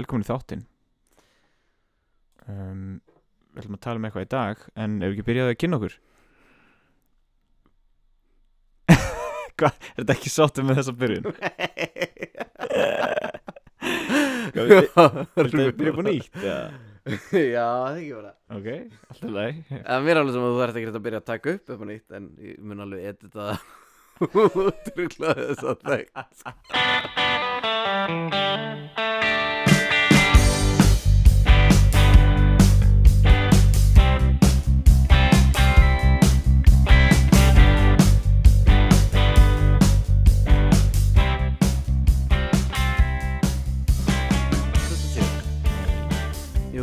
velkomin í þáttinn um, Við ætlum að tala um eitthvað í dag En ef við ekki byrjaði að kynna okkur Hvað, er þetta ekki sáttum með þessa byrjun? Hvað, viltu- Viltu að byrja upp á nýtt? Ja. Já, það ekki bara Ok, alltaf leið En mér er alveg sem að þú ert ekki að byrja að taka upp á nýtt En ég mun alveg edita það Útrúkla þess að þekkt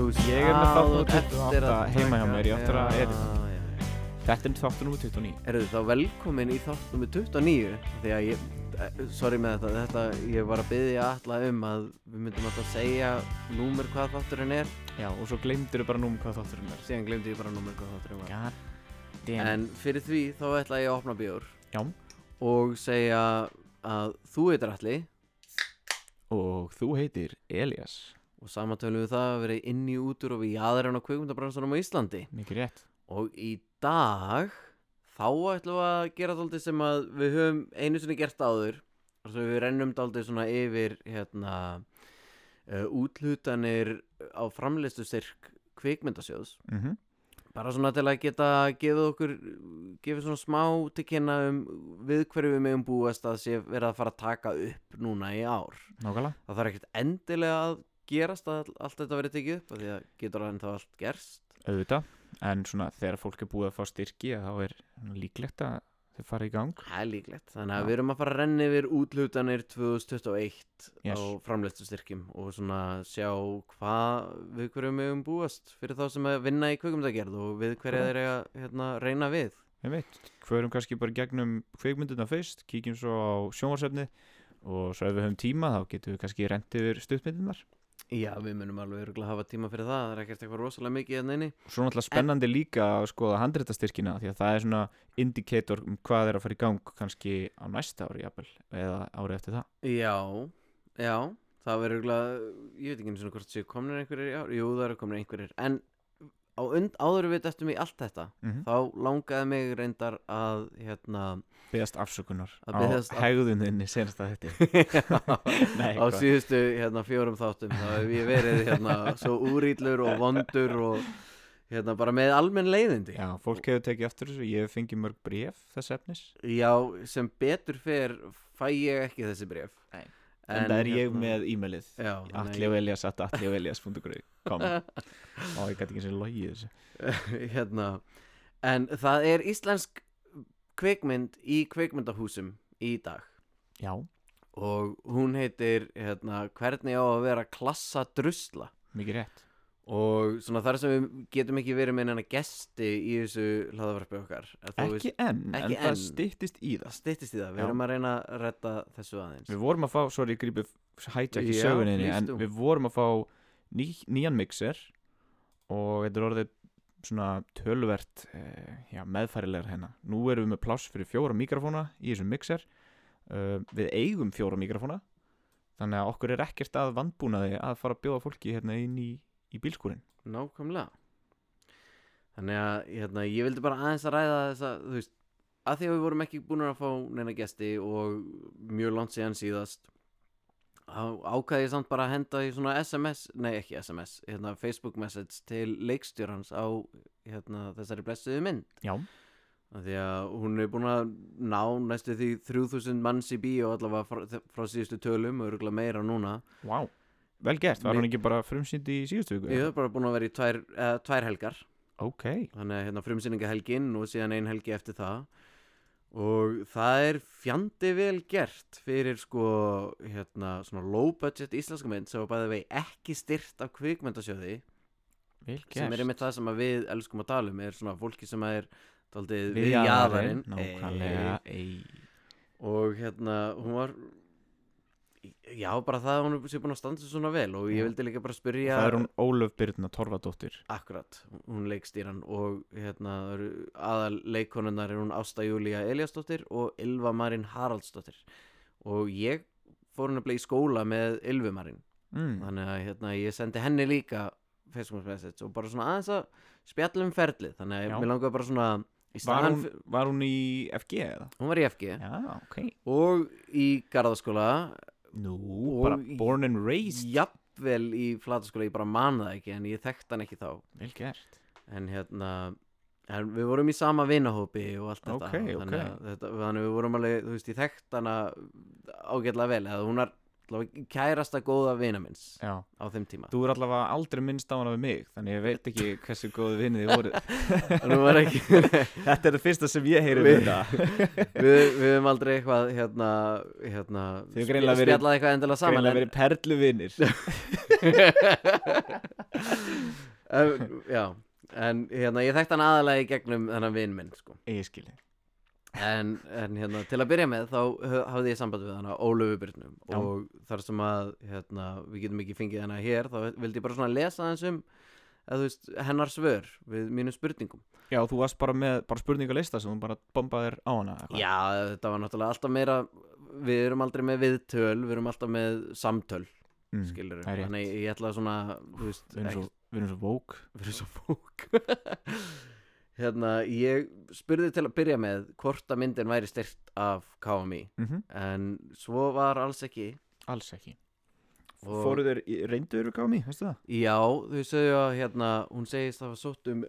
Jú, Ég er með þátt númer eftir 28 að heima hjá mér, ég á eftir að edita. Þetta er þáttur númer 29 Eru þá velkomin í þátt nummer 29 Því að ég, eh, sorry með þetta, þetta Ég var að byggja alla um að Við myndum alltaf segja númer hvað þátturinn er. Já, og svo gleymdur þú bara númer hvað þátturinn er. Síðan glemdi ég bara númer hvað þátturinn var. God damn. En fyrir því þá ætla ég að opna bjór Já. Og segja að þú heitir Alli Og þú heitir Elias Og samantölu við það að vera inn í útur og við jaðurinn á kveikmyndabransunum á Íslandi. Mikið rétt. Og í dag þá ætlum við að gera dálítið sem að við höfum einu sinni gert áður. Og svo við rennum dálítið svona yfir hérna uh, útlutanir á framleistu styrk kvikmyndasjóðs. Mm bara svona til að geta gefið okkur gefið svona smá til kynna um við hverju við megum búast að sé verið að fara að taka upp núna í ár. Nákvæmlega. Það þarf ekkert endilega að gerast að allt þetta verið tekið upp af því að getur það ennþá allt gerst auðvitað en svona þegar fólk er búið að fá styrki þá er líklegt að þau fara í gang Það er líklegt, þannig að Já. við erum að fara að renna yfir útlutanir 2021 Yes. á framleistu styrkjum og svona sjá hvað við hverju mögum búast fyrir þá sem að vinna í kvökkumdagerð og við hverja þeir eiga hérna, reyna við. hverjum kannski bara gegnum kveikmynduna fyrst, kíkjum svo á sjónvarsefni og svo ef við höfum tíma þá getum við kannski rent yfir stuttmyndunar Já, við munum alveg örugglega hafa tíma fyrir það, það er ekkert eitthvað rosalega mikið hérna inni. og svo náttúrulega spennandi líka að skoða handréttastyrkina því að það er svona indikator um hvað er að fara í gang kannski á næsta ári jafnvel, eða ári eftir það Já, já, það verður örugglega, ég veit ekki einu svona hvort séu komnir einhverjir í ár, jú það eru komnir einhverjir, en á áður við dættum í allt þetta, mm þá langaði mig reyndar að, hérna, beðast afsökunar Að á biðjast af- hegðuninni senast að þetta Nei, á síðustu hérna, fjórum þáttum þá hef ég verið hérna, svo úrýtlur og vondur og hérna, bara með almenn leiðindi. Já, fólk hefur tekið aftur þessu, ég hef fengið mörg bref þess efnis. Já, sem betur fer fæ ég ekki þessi bref. En, það er ég hérna, með e-mailið. Já, Atli og Elias at atliogelias.com og ég gæti ekki og logið þessu. Hérna En það er íslensk kvikmynd í kvikmyndahúsum í dag. Já, og hún heitir hérna, hvernig á að vera klassa drusla? Mikið rétt og svona þar sem við getum ekki verið með neina gesti í þessu hlaðavarpi okkar Ekki enn, ekki en það enn. styttist í það. Styttist í það, við erum að reyna að redda þessu aðeins. Við vorum að fá, sorry, ég grípi hijack í söguninni En við vorum að fá ný, nýjan mixer Og þetta er orðið svona tölvert eh, meðfærilegar hérna. Nú erum við með pláss fyrir fjóra mikrofóna í þessum mixer. Uh, Við eigum fjóra mikrofóna Þannig að okkur er ekkert að vandbúnaði að fara að bjóða fólki hérna inn í, í bílskúrin nákvæmlega. Þannig að hérna, ég vildi bara aðeins að ræða þess að þú veist, að því að við vorum ekki búin að fá neina gesti og mjög langt síðan síðast á- ákvað ég samt bara að henda í svona SMS, nei ekki SMS hérna, Facebook message til leikstjórans á hérna, þessari blessuðu mynd. Já, Því að hún er búin að ná næstu því 3000 manns í bíó allavega frá, frá síðustu tölum og örgulega meira núna. vá Vel gert, var hún ekki bara frumsýnd í síðustu viku? Ég hef bara búin að vera í tvær, uh, tvær helgar. Ok, Þannig að hérna, frumsýningahelgin og síðan ein helgi eftir það. Og það er fjandi vel gert fyrir sko hérna svona low budget íslenska mynd sem var bæðið vegi ekki styrt af kvikmyndasjóði. Vel gert sem er einmitt það sem við elskum að tala um. Er svona fólki sem er daldið Við jaðarinn nákvæmlega. Ei. og hérna hún var já bara það að hún sé búin að standa sig svona vel og ég vildi líka bara spyrja Það er hún Ólöf Byrna Torfadóttir. Akkurat, hún leikstýran og hérna aðal leikonunnar er hún Ásta Júlía Eliasdóttir og Ylva Marín Haraldsdóttir. Og ég fór hún að í skóla með Ylvi Marín. Mm. þannig að hérna, ég sendi henni líka Facebook message og bara svona aðeins að spjalla um ferlið. Þannig að Já. mér langaði bara svona var, hún, var hún í FG eða? hún var í FG Já, ok. Og í Garðaskóla Nú, Og bara born and raised. jafnvel í Flataskóla, ég bara man það ekki en ég þekkt hann ekki þá. Vel gert. En hérna en við vorum í sama vinahópi og allt þetta. Ok, ok. Þannig, þetta, þannig við vorum alveg, þú veist, ég þekkt hana ágætlega vel, eða hún er allavega kærasta góða vina minns Já, á þeim tíma. Þú er allavega aldrei minnst á hana við mig Þannig ég veit ekki hversu góði vinnið þið voru. Og nú var ekki Þetta er það fyrsta sem ég heyri Við- við við, við höfum aldrei eitthvað hérna, hérna Þið verið- spjallað eitthvað endilega saman Greinlega en, verið perlu vinnir en, já, en hérna, ég þekkt hann aðalega í gegnum þennan vin minn sko. Ég skilji en, en hérna, til að byrja með þá hö- hafði ég samband við hana Ólöfu Byrnum Já. og þar sem að hérna, við getum ekki fengið hana hér þá vildi ég bara svona lesa um þú veist, hennar svör við mínum spurningum. Já, þú varst bara með bara spurningalista sem þú bara bombaðir á hana eitthvað. Já, þetta var náttúrulega alltaf meira við erum aldrei með viðtöl við erum alltaf með samtöl mm, skilur þannig ég ætla svona veist, svo, við erum svo vók við erum svo fók hérna, ég spurði til að byrja með hvort að myndin væri styrt af KMI mm en svo var alls ekki Alls ekki Og- Fóru þeir, í- reyndu þeir gámi, veistu það? Já, þau sögðu að hérna, hún segist að hafa sótt um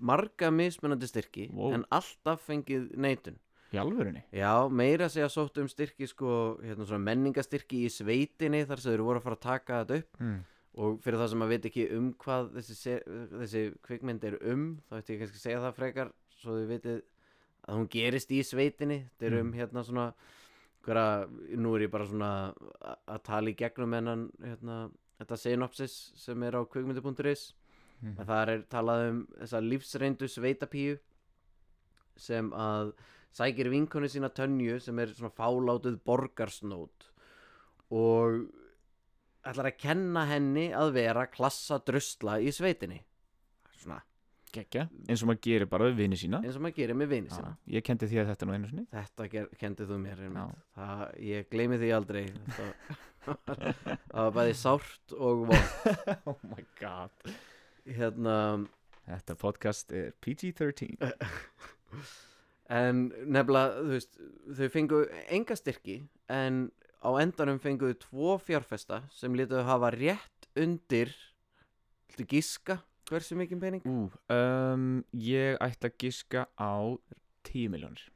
marga mismunandi styrki Wow. en alltaf fengið neitun Í alvörunni? Já, meira að segja sótt um styrki sko, hérna svona menningastyrki í sveitinni þar sem þau voru að fara að taka þetta upp Mm. Og fyrir það sem að veit ekki um hvað þessi, þessi kvikmynd er um þá ætti ég kannski að segja það frekar svo þau vitið að hún gerist í sveitinni þetta er um Mm. hérna svona hverja, nú er ég bara svona að tala í gegnum hennan hérna, þetta synopsis sem er á kvikmyndi.is Mm. en þar er talað um þessa lífsreyndu sveitapíu sem að sækir vinkonu sína tönju sem er svona fálátuð borgarsnót og ætlar að kenna henni að vera klassa drusla í sveitinni. Svona. Gekja, eins og maður gerir bara við vini sína. Eins og maður gerir með vini sína. Já, Ég kendi því að þetta nú einu sinni. Þetta ger, kendið þú mér það, ég gleymi því aldrei. Það, það var bæði sárt og von Oh my god. Hérna Þetta podcast er PG-13 En nefnilega, þú veist, þau fengu enga styrki en á endanum fenguðu tvo fjárfesta sem lítuðu hafa rétt undir, viltu gíska hversu mikið pening? Ú, um, ég ætla að giska á 10 miljónir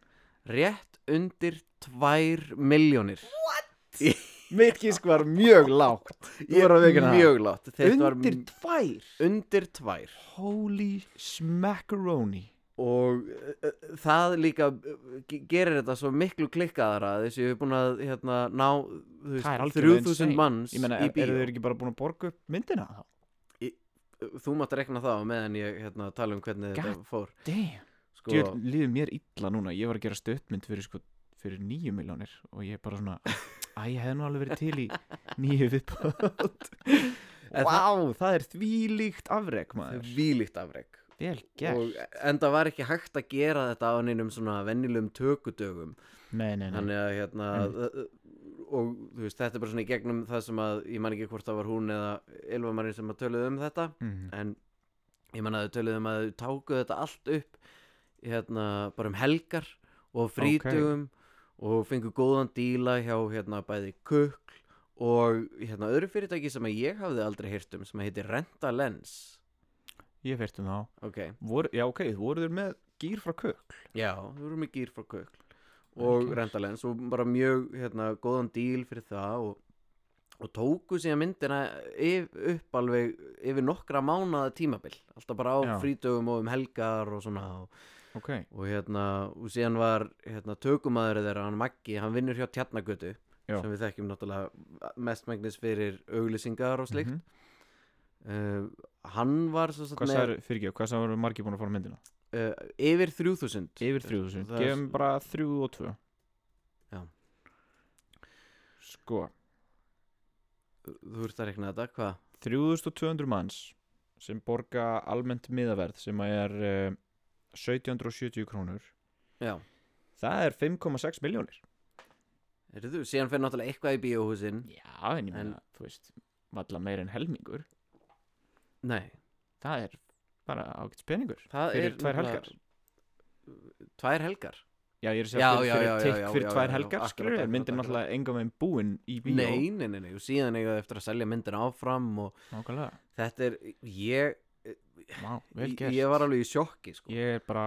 Rétt undir tvær miljónir. Mitt gisk var mjög lágt Þú veikina það. Mjög var Undir m- tvær undir tvær. Holy smackaroni Og uh, það líka ge- gerir þetta svo miklu klikkaðara þessi við búin að hérna, ná Það er veist, algjörlega 3000 insane. manns Ég meina, í er, bíó. eru þeir ekki bara búin að borga upp myndina þá? þú mátt rekna það meðan ég hérna, tala um hvernig God þetta fór sko, Djöfull, líður mér illa núna Ég var að gera stöttmynd fyrir sko fyrir nýju miljónir og ég bara svona að ég hef nú alveg verið til í nýju viðbót En Vá, það er þvílíkt afrek maður vílíkt afreg Vel og gert. enda var ekki hægt að gera þetta á neinum svona vennilegum tökudögum. Nei, nei, nei. Þannig að hérna mm. og þú veist þetta er bara svona í gegnum það sem að ég man ekki hvort það var hún eða Ylvamarinn sem að töluðu um þetta Mhm. en ég man að þau töluðu um að þau tákuðu þetta allt upp hérna bara um helgar og frítugum og fengu góðan díla hjá hérna bæði kukl og hérna öðru fyrirtæki sem að ég hafði aldrei heyrt um sem heitir Renta Lens Ég fyrst um þá. Ok, Vor, Já, ok, voru þeir með gýr frá kök já, þú erum með gýr frá kukl og Vel Renta Lens og bara mjög hérna góðan díl fyrir það og, og tóku síðan myndina yf, upp alveg yfir nokkra mánaða tímabil. Alltaf bara á Já. frítugum og um helgar og svona og Ok, og hérna, og síðan var hérna, tökumæður þeirra, hann Maggi, hann vinnur hjá Tjarnagötu Já. sem við þekkjum náttúrulega mestmægnis fyrir auglýsingar og slikt Mhm. Uh, hann var svo Hvað sagði, fyrir ekki, hvað sagði voru margir búin að fara myndina? uh, yfir 3000 Yfir 3000, Það er- gefum bara 3 og 2 Já. Sko, þú ert að rekna þetta, hvað? 3200 manns sem borga almennt miðaverð sem er uh, 1770 krónur. Já, Það er 5,6 miljónir Heyrðu þú, síðan fyrir náttúrulega eitthvað í bíóhúsin. Já, en ég meina, þú veist valla meir en helmingur nei, það er bara ágætt peningur það Fyrir er tvær helgar. tvær helgar já, ég er að Já, segja fyrir, já, fyrir, já, tikk já, já, fyrir já, tvær já, helgar akkurat, skilur, akkurat, myndin akkurat. náttúrulega enga meginn búin í bíó nei, nei, nei, nei, og síðan eiga þau eftir að selja myndin áfram og nákvæmlega, þetta er, ég Vá, vel ég, gert ég var alveg í sjokki sko. ég er bara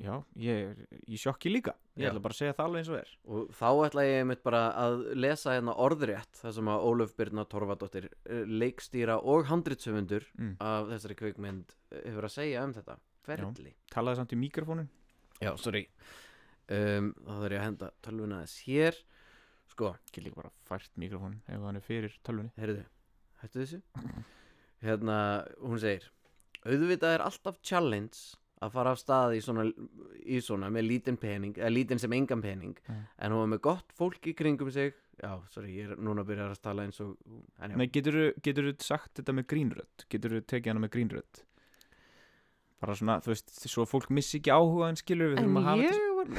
já, ég er í sjokki líka. Ég Já. ætla bara að segja það alveg eins og er. Og þá ætla ég einmitt bara að lesa hérna orðrétt það sem að Ólöf Birna Torfadóttir eh, leikstýra og handritsöfundur mm. af þessari kvikmynd eh, hefur að segja um þetta. Ferli. Talaði samt í mikrofónin já, sorry. Um, þá þarf ég að henda tölvuna þess hér. Sko, ekki líka bara fært mikrofónin ef hann er fyrir tölvunni. Heyrðu hættu þessu. Hérna, hún segir auðvitað er alltaf challenge að fara af stað í svona, í svona með lítinn pening, eða lítinn sem engan pening. Mm. en hún var með gott fólk í kringum sig. Já, sorry, ég er núna að byrja að tala eins og Nei, getur þú sagt þetta með grínrödd getur þú tekið hana með grínrödd bara svona, þú veist, svo fólk missi ekki áhuga en skilur við þurfum að hafa var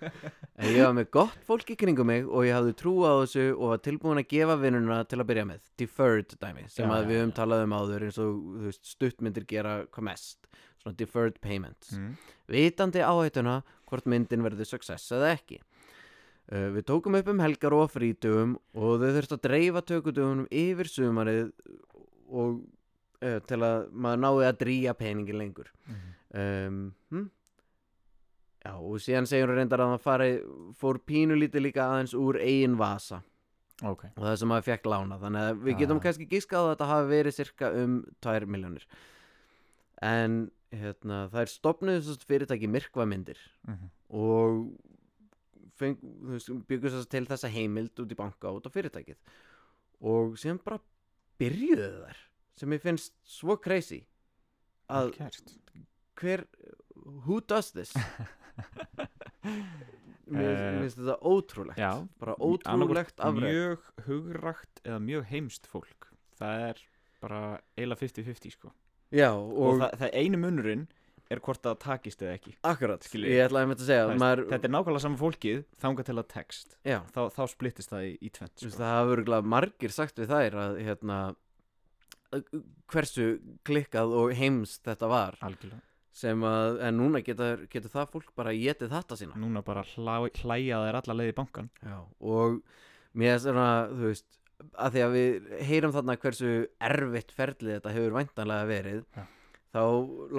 en ég var með gott fólk í kringum mig og ég hafði trú á þessu og var tilbúin að gefa vinnuna til að byrja með. Deferred dæmi, sem Já, að við höfum já. talað um áður eins og þú veist, stuttmyndir gera hvað mest svona deferred payments mm. vitandi áhættuna hvort myndin verður success eða ekki uh, við tókum upp um helgar og frítugum og þau þurftu að dreifa tökutugunum yfir sumarið og uh, til að maður náði að dríja peningin lengur Mm. um, hm? já og síðan segjum við reyndar að það fari, fór pínulítið líka aðeins úr eigin vasa ok, og það sem maður fekk lána þannig að við getum Ah. kannski giskað að þetta hafi verið cirka um 2 miljónir en hérna, það er stopnuð fyrirtæki myrkvamyndir mm. og feng, þú veist, byggur þess til þessa heimild út í banka út á fyrirtækið. Og síðan bara byrjuðu þær sem ég finnst svo crazy að hver who does this? Mér Eh, finnst þetta ótrúlegt já, bara ótrúlegt afreg mjög hugrakt eða mjög heimst fólk. Það er bara eiginlega 50-50 sko já og, og, það, það einu munurinn er hvort það takist eða ekki. Akkurat skiljiði. ég ætlaði að mynda að segja Það veist, maður, þetta er nákvæmlega saman fólkið þangað til að text. Já, þá, þá splittist það í, í tvent sko. það hafa örgulega margir sagt við þær að hérna hversu klikkað og heimst þetta var. Algjörlega. Sem að, en núna getur, getur það fólk bara getið þetta sína. Núna bara hlæ, hlæja þær alla leið í bankan Já, og mér er svona, þú veist, að því að við heyrum þarna hversu erfitt ferlið þetta hefur væntanlega verið Já. þá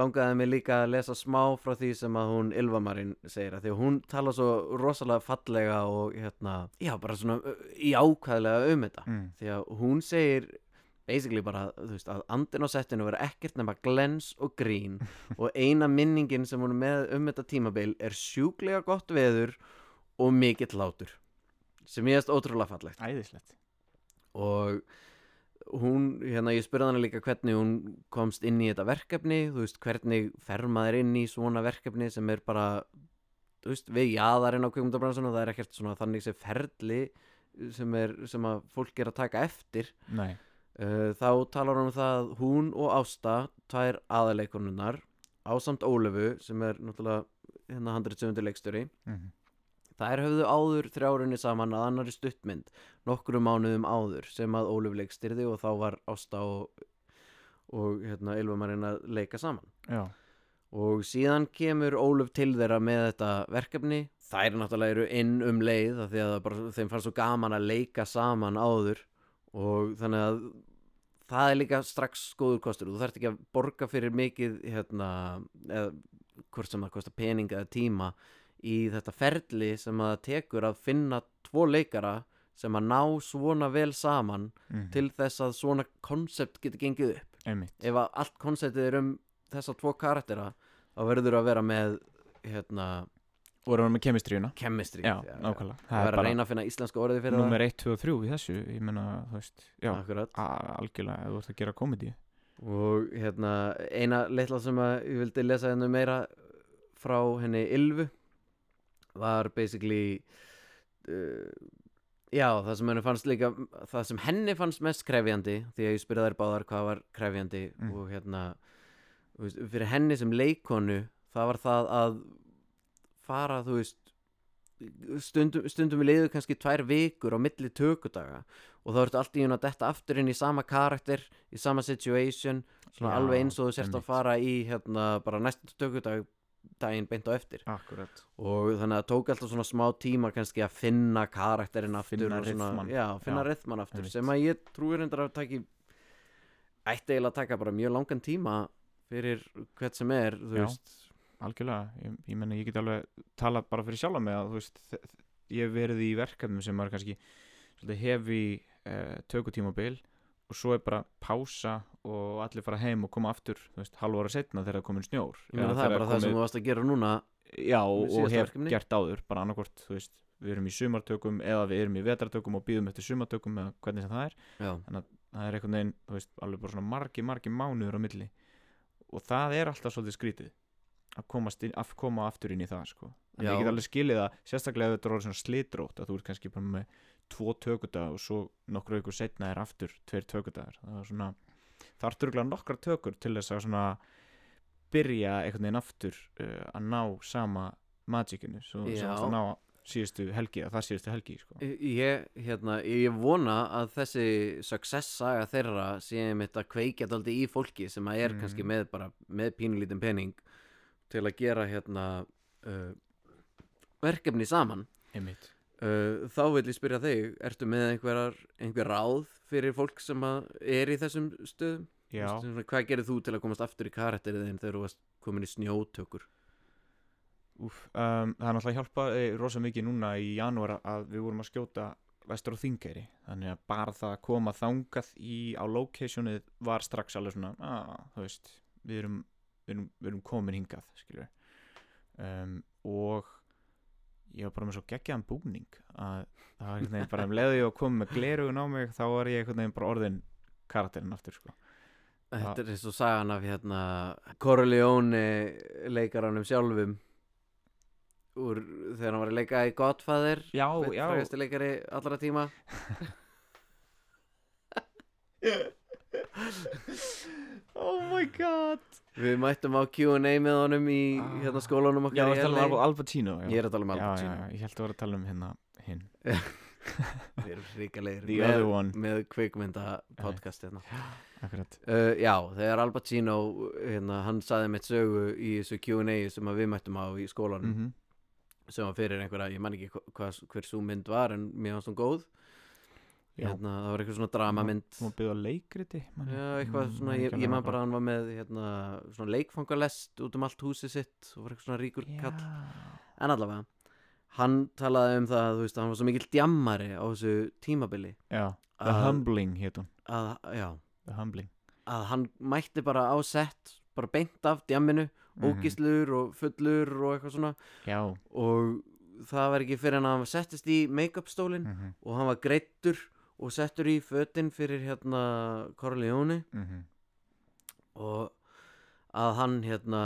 langaði mig líka að lesa smá frá því sem að hún Ylvamarinn segir að því að hún tala svo rosalega fallega og hérna, já, bara svona í ákvæðlega um þetta mm. því að hún segir basically bara, veist, að andin á settinu verður ekkert nema glens og grín og eina minningin sem hún er með um þetta tímabil er sjúklega gott veður og mikill látur sem ég erst ótrúlega fallegt æðislegt og hún, hérna ég spurði hana líka hvernig hún komst inn í þetta verkefni þú veist, hvernig fer maður inn í svona verkefni sem er bara þú veist, við jaðarinn á kveikmyndabransunum það er ekkert svona þannig sem ferli sem, er, sem að fólk er að taka eftir nei, Uh, þá talar hún um það að hún og Ásta, tvær aðaleikonunar ásamt Ólöfu sem er náttúrulega hérna 170 leikstjóri mm. Þær höfðu áður þrjárunni saman að annari stuttmynd nokkru mánuðum áður sem að Ólöf leikstyrði og þá var Ásta og, og hérna Ylfumarinn að leika saman. Já, og síðan kemur Ólöf til þeirra með þetta verkefni. Þær náttúrulega eru inn um leið af því að bara, þeim fannst svo gaman að leika saman áður. Og þannig að það er líka strax góður kostur. Þú þarft ekki að borga fyrir mikið hérna, eða hvort sem það kostar pening eða tíma í þetta ferli sem að það tekur að finna tvo leikara sem að ná svona vel saman mm. til þess að svona konsept getur gengið upp. Einmitt. Ef að allt konceptið er um þessa tvo karaktera þá verður að vera með hérna og við með kemistríuna? Chemistry já, nákvæmlega. Það er að reyna að finna íslenska orðið fyrir nummer 1, 2 og 3 í þessu ég menna, þú veist, já, það algjörlega þú ert að gera komedi og hérna eina litla sem að ég vildi lesa hennu meira frá henni Ylvu var basically uh, já það sem henni fannst líka það sem henni fannst mest krefjandi því að ég spyrði þær báðar hvað var krefjandi Mm. og hérna fyrir henni sem leikonu það var það að fara þú veist stundum, stundum við liðu kannski tvær vikur á milli tökudaga og þá ertu allt í hún að detta aftur inn í sama karakter í sama situation svona Já, alveg eins og þú sérst að fara í hérna bara næstu tökudag daginn beint á eftir akkurat og þannig að það tók alltaf svona smá tíma kannski að finna karakterinn aftur Finna ryþmann. já, finna rithman aftur einmitt. sem að ég trúi reyndar að taki ætti eiginlega að taka bara mjög langan tíma fyrir hvert sem er þú Já. veist algjörlega, ég, ég menna ég get alveg talað bara fyrir sjálfa mig að þú veist ég verið í verkefnum sem er kannski hefi uh, tökutímabil og svo er bara pása og allir fara heim og koma aftur þú veist, halv ára setna þegar það komin snjór það er bara það sem þú varst að gera núna já, og, og hef verkefni. gert áður bara annarkvort, þú veist, við erum í sumartökum eða við erum í vetartökum og býðum eftir sumartökum eða hvernig sem það er já, það er einhvern veginn, þú veist, alveg bara svona margi, margi mánuður á milli og það er alltaf svolítið skrítið að, inn, að koma aftur inn í það sko. en Já. ég get alveg skilið að sérstaklega ef þetta er orðið svona slitrótt að þú ert kannski bara með tvo tökudaga og svo nokkru ykkur setna er aftur tveir tökudagar það er svona, er örgulega nokkra tökur til þess að svona byrja einhvern veginn aftur uh, að ná sama magicinu svo, að ná síðustu helgi að það síðustu helgi sko. ég, hérna, ég vona að þessi success saga þeirra sé mitt að kveikja daldi í fólki sem að er Mhm. kannski með bara með pínulítinn pening til að gera hérna uh, verkefni saman einmitt uh, þá vil ég spyrja þig ertu með einhverjar, einhver ráð fyrir fólk sem er í þessum stöðum? Já, svona, hvað gerir þú til að komast aftur í karakterið þegar þú varst komin í snjótökur? Úf, um, það er náttúrulega hjálpað e, rosa mikið núna í janúar að við vorum að skjóta vestur á Þingeyri. Þannig að bara það að koma þangað í, á locationið var strax alveg svona að, þú veist, við erum, við erum, við erum komin hingað skilur um, og ég var bara með svo geggjaðan búning að það var einhvern veginn bara um leiði og komið með glerugun á mig þá var ég einhvern veginn bara orðin karakterinn aftur sko. Þetta er eins og sagan af hérna Corleone leikaranum sjálfum úr þegar hann var að leika í Godfather já, já, frægasti leikari allra tíma oh my god Við mættum á Q&A með honum í Ah. hérna skólanum já, okkar það í er LA Al Al Pacino já. Ég er að tala um Al já, já, Pacino já, ég held að vera að tala um hérna hinn Við erum ríkalegir The með, other one. með kvikmynda podcast hérna akkurat uh, Já, þegar Al Pacino hérna, hann saði mitt sögu í þessu Q&A sem að við mættum á í skólanum mm sem var fyrir einhverja, ég man ekki hver svo mynd var en mér fannst hún góð Já. Hérna, það var eitthvað svona dramamynd. Hún var byggð á leikriti man Já, eitthvað mm, svona, ég, ég man bara hann var með hérna, svona leikfangalest út um allt húsið sitt og var eitthvað svona ríkur Já. kall. En allavega, hann talaði um það þú veist, hann var svo mikill djammari á þessu tímabili Já, The Að- Humbling hétt hún. að, já, The Humbling. Að hann mætti bara á sett bara beint af djamminu, Mhm. ógislur og fullur og eitthvað svona. Já. Og það var ekki fyrir en að hann settist í make-up stólinn mm og hann var greittur og settur í fötin fyrir hérna Corleone. -hmm. og að hann hérna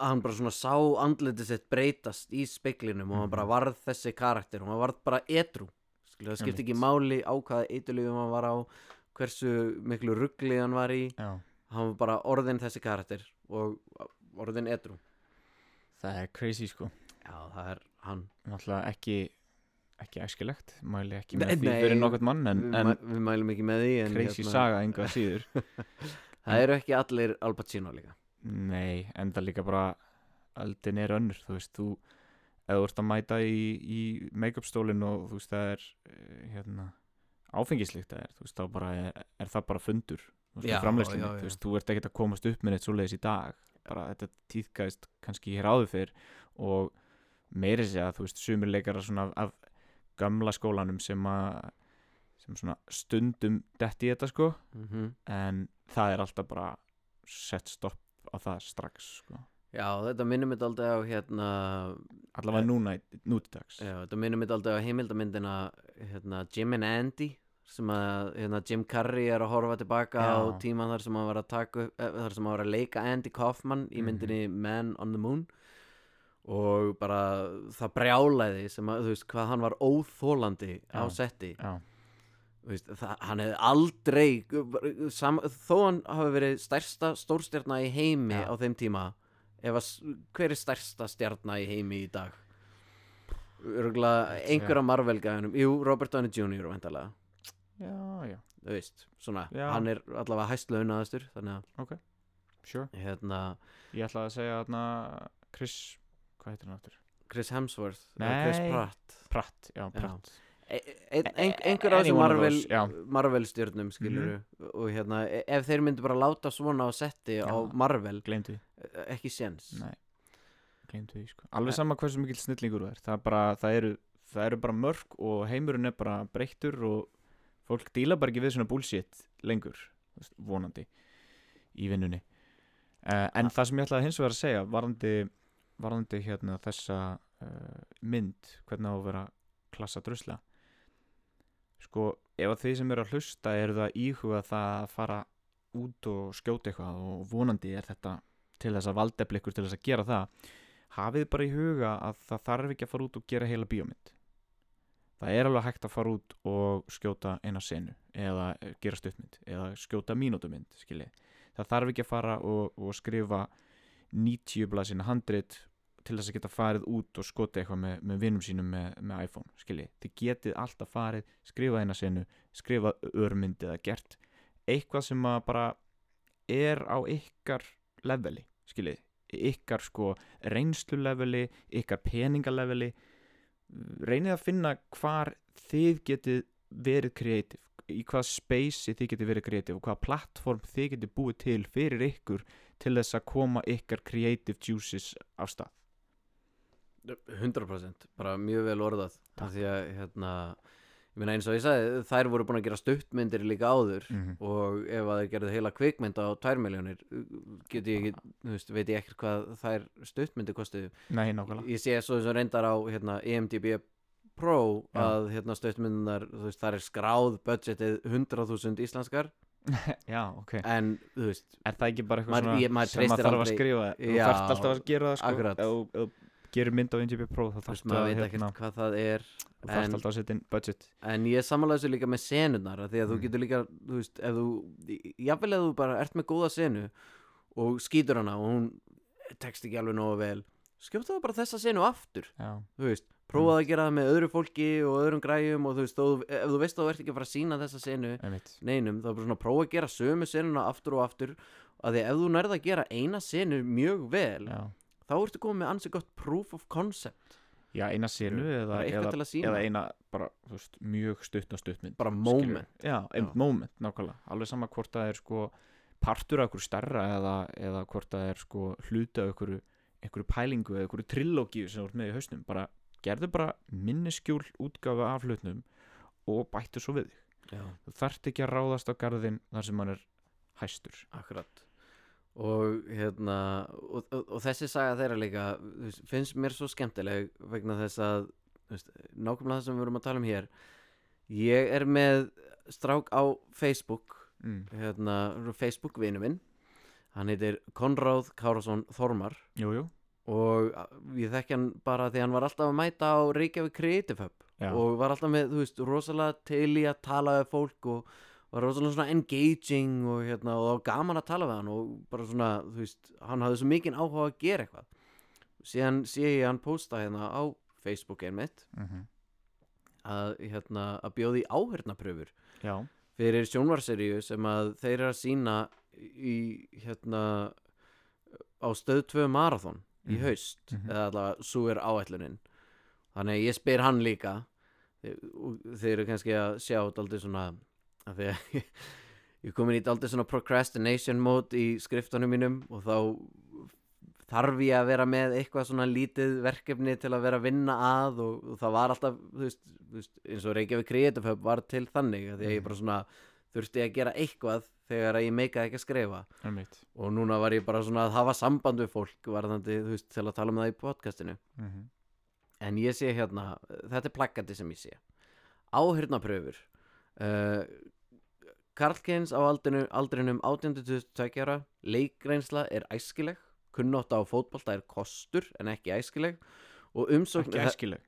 að hann bara svona sá andlitið sitt breytast í speiklinum og hann bara Mhm. varð þessi karakter. Og hann varð bara edru það skipti ekki máli á hvaða eiturlífum hann var á hversu miklu ruggli hann var í. Já. Hann var bara orðin þessi karakter og orðin edru Það er crazy sko. Já það er hann. Náttúrulega ekki ekki æskilegt Mæli ekki Nei, með því nei, fyrir nokkert mann En, við, en við mælum ekki með því crazy hérna, saga enga síður. Það eru ekki allir Al Pacino líka. Nei, en það líka bara Aldin er önnur, þú veist Þú ef þú ert að mæta í, í make-up stólinn og þú veist það er eh, hérna áfengislíkt það er, þú veist þá bara er, er það bara fundur Já, í framleiðslunni, já, já. þú veist, þú ert ekkert að komast upp með neitt svoleiðis í dag. Bara þetta tíðgæðist kannski hér áður fyrr og meiri segja að þú veist, sumir leikara svona af gamla skólanum sem að sem svona stundum detti í þetta sko mm en það er alltaf bara sett stopp á það strax sko. já þetta minnum mitt aldrei á hérna allavega Eh, núna í nútidags Já, þetta minnum mitt aldrei á heimildamyndina hérna, Jim and Andy sem að hérna, Jim Carrey er að horfa tilbaka á Já. tíman þar sem hann var að taka eh, þar sem hann var að leika Andy Kaufman í Mhm. myndinni Man on the Moon og bara það brjálæði sem að þú veist hvað hann var óþólandi á setti. veist, það, hann hefði aldrei sam, þó hann hafi verið stærsta stórstjarna í heimi Já. á þeim tíma ef að, s- hver er stærsta stjarna í heimi í dag? Örgulega einhverja Marvel-gæðunum. Jú, Robert Downey Jr. vantalega Já, já, Þú veist, svona Já. Hann er allavega hæst launaðastur Þannig sure. Að, hérna Ég ætlaði að segja þarna Chris, hvað heitir hann aftur? Chris Hemsworth eða Chris Nei. Pratt Pratt, já, Pratt e ein, ein, Einhver af þessum one of Marvel those, já. Mhm. Marvel stjörnum skilur og hérna, e- ef þeir myndu bara láta svona á setti á Já. Marvel Gleymdu því, e- ekki séns nei Gleymdu því, sko Alveg Eh. sama hversu mikill snillingur þú er Það er bara, það eru Það eru bara mörg og heimurinn er bara breyttur og fólk díla bara ekki við svona bullshit lengur, þú veist, vonandi í vinnunni uh, en það sem ég ætlaði hins vegar að segja varðandi, varðandi hérna þessa uh, mynd, hvernig á að vera klassa drusla sko, ef að þið sem eru að hlusta eru það að íhuga það að fara út og skjóta eitthvað og vonandi er þetta til þess að valdefli ykkur til þess að gera það hafið bara í huga að það þarf ekki að fara út og gera heila bíómynd það er alveg hægt að fara út og skjóta eina senu eða eh, gera stuttmynd eða skjóta mínútumynd skiljið. það þarf ekki að fara og, og skrifa 90 blaðsina handrit til þess að geta farið út og skota eitthvað með, með vinnum sínum með, með iPhone skiljið. þið getið alltaf farið skrifa eina senu, skrifa örmynd eða gert eitthvað sem að bara er á ykkar leveli skiljið ykkar sko reynsluleveli ykkar peningaleveli. Reynið að finna hvar þið getið verið kreatív í hvað space þið getið verið kreatív og hvað plattform þið getið búið til fyrir ykkur til þess að koma ykkar creative juices af stað 100% bara mjög vel orðað. Takk. því að hérna ég meina eins og ég sagði, þær voru búin að gera stuttmyndir líka áður Mhm. og ef að þeir gerðu heila kvikmynd á 2 miljónir get ég ekki, þú veist, veit ég ekkert hvað þær stuttmyndir kostuðu. Nei, nákvæmlega. Ég sé svo eins og reyndar á hérna, EMDB Pro Já. að hérna, stuttmyndunar, þú veist, þar er skráð budgetið 100.000 íslenskar. Já, ok. En, þú veist, Er það ekki bara eitthvað sem maður þarf að skrifa? Þú þarft alltaf að gera það sko þú- þú gerir mynd á NGP Pro þá þú veist, þarft maður að veit hérna, ekkert hvað það er þú þarft en- alltaf að setja inn budget. En ég samanlega þessu líka með senurnar Því að þú Mm. getur líka, þú veist, ef þú Jafnvel ef þú bara ert með góða senu Og skýtur hana og hún Tekst ekki alveg nógu vel Skjóta það bara þessa senu aftur. Já, Þú veist, prófaðu að gera það með öðru fólki Og öðrum græjum og þú veist, þó, ef þú veist að þú ert ekki að fara að sína þessa senu einmitt. Neinum, þá er bara svona að prófa að gera sömu senuna aftur og aftur að því að ef þú nærða að gera eina senu mjög vel Já, þá ertu komið með ansi gott proof of concept. Já eina senu eða, eða, eða eina bara, veist, mjög stutt og stuttmynd Bara moment. Já, einmitt Já. moment, nákvæmlega. Alveg sama hvort það er sko partur af einhverju starra eða, eða hvort það er sko hluta af einhverju, einhverju pælingu eða einhverju trillógíu sem ert með í hausnum. Bara, gerðu bara minniskjúl útgáfa af hlutnum og bættu svo við þig. Þú þarft ekki að ráðast á garðin þar sem hann er hæstur. Akkurat og hérna og, og, og þessi saga þeirra líka veist, finnst mér svo skemmtileg vegna þess að veist, nákvæmlega það sem við erum að tala um hér. Ég er með strák á Facebook mm. hérna, Facebook vinu minn. Hann heitir Konráð Kárasson Þormar. Jú, jú, og ég þekki hann bara því hann var alltaf að mæta á Reykjavík Creative Hub. Já. og var alltaf með, þú veist, rosalega til í að tala við fólk og var rosalega svona engaging og hérna, og það var gaman að tala við hann og bara svona, þú veist, hann hafði svo mikinn áhuga að gera eitthvað síðan sé ég hann posta hérna á Facebook einmitt mm að, hérna, að bjóði áhörnapröfur já, fyrir sjónvarseríu sem að þeir eru að sína í hérna á stöð 2 marathon í Mhm. haust Mhm. eða allavega svo er áætlunin þannig ég spyr hann líka Þe- og þeir eru kannski að sjá daldið svona að því að ég, ég komin í daldið svona procrastination mode í skriftunum mínum og þá þarf ég að vera með eitthvað svona lítið verkefni til að vera að vinna að og, og það var alltaf þú veist, þú veist, eins og Reykjavík Creative Hub var til þannig því að ég Mhm. bara svona þurfti að gera eitthvað þegar ég meikaði ekki að skrifa. Einmitt. Og núna var ég bara svona að hafa samband við fólk varðandi, þú veist, til að tala um það í podcastinu. Mm en ég sé hérna, þetta er plaggandi sem ég sé. Áhyrnapröfur uh, Karlkins á aldrinu, aldrinum 18-22 ára. Leikreinsla er æskileg. Kunnátt á fótbolta er kostur en ekki æskileg. Og umsókn Ekki æskileg?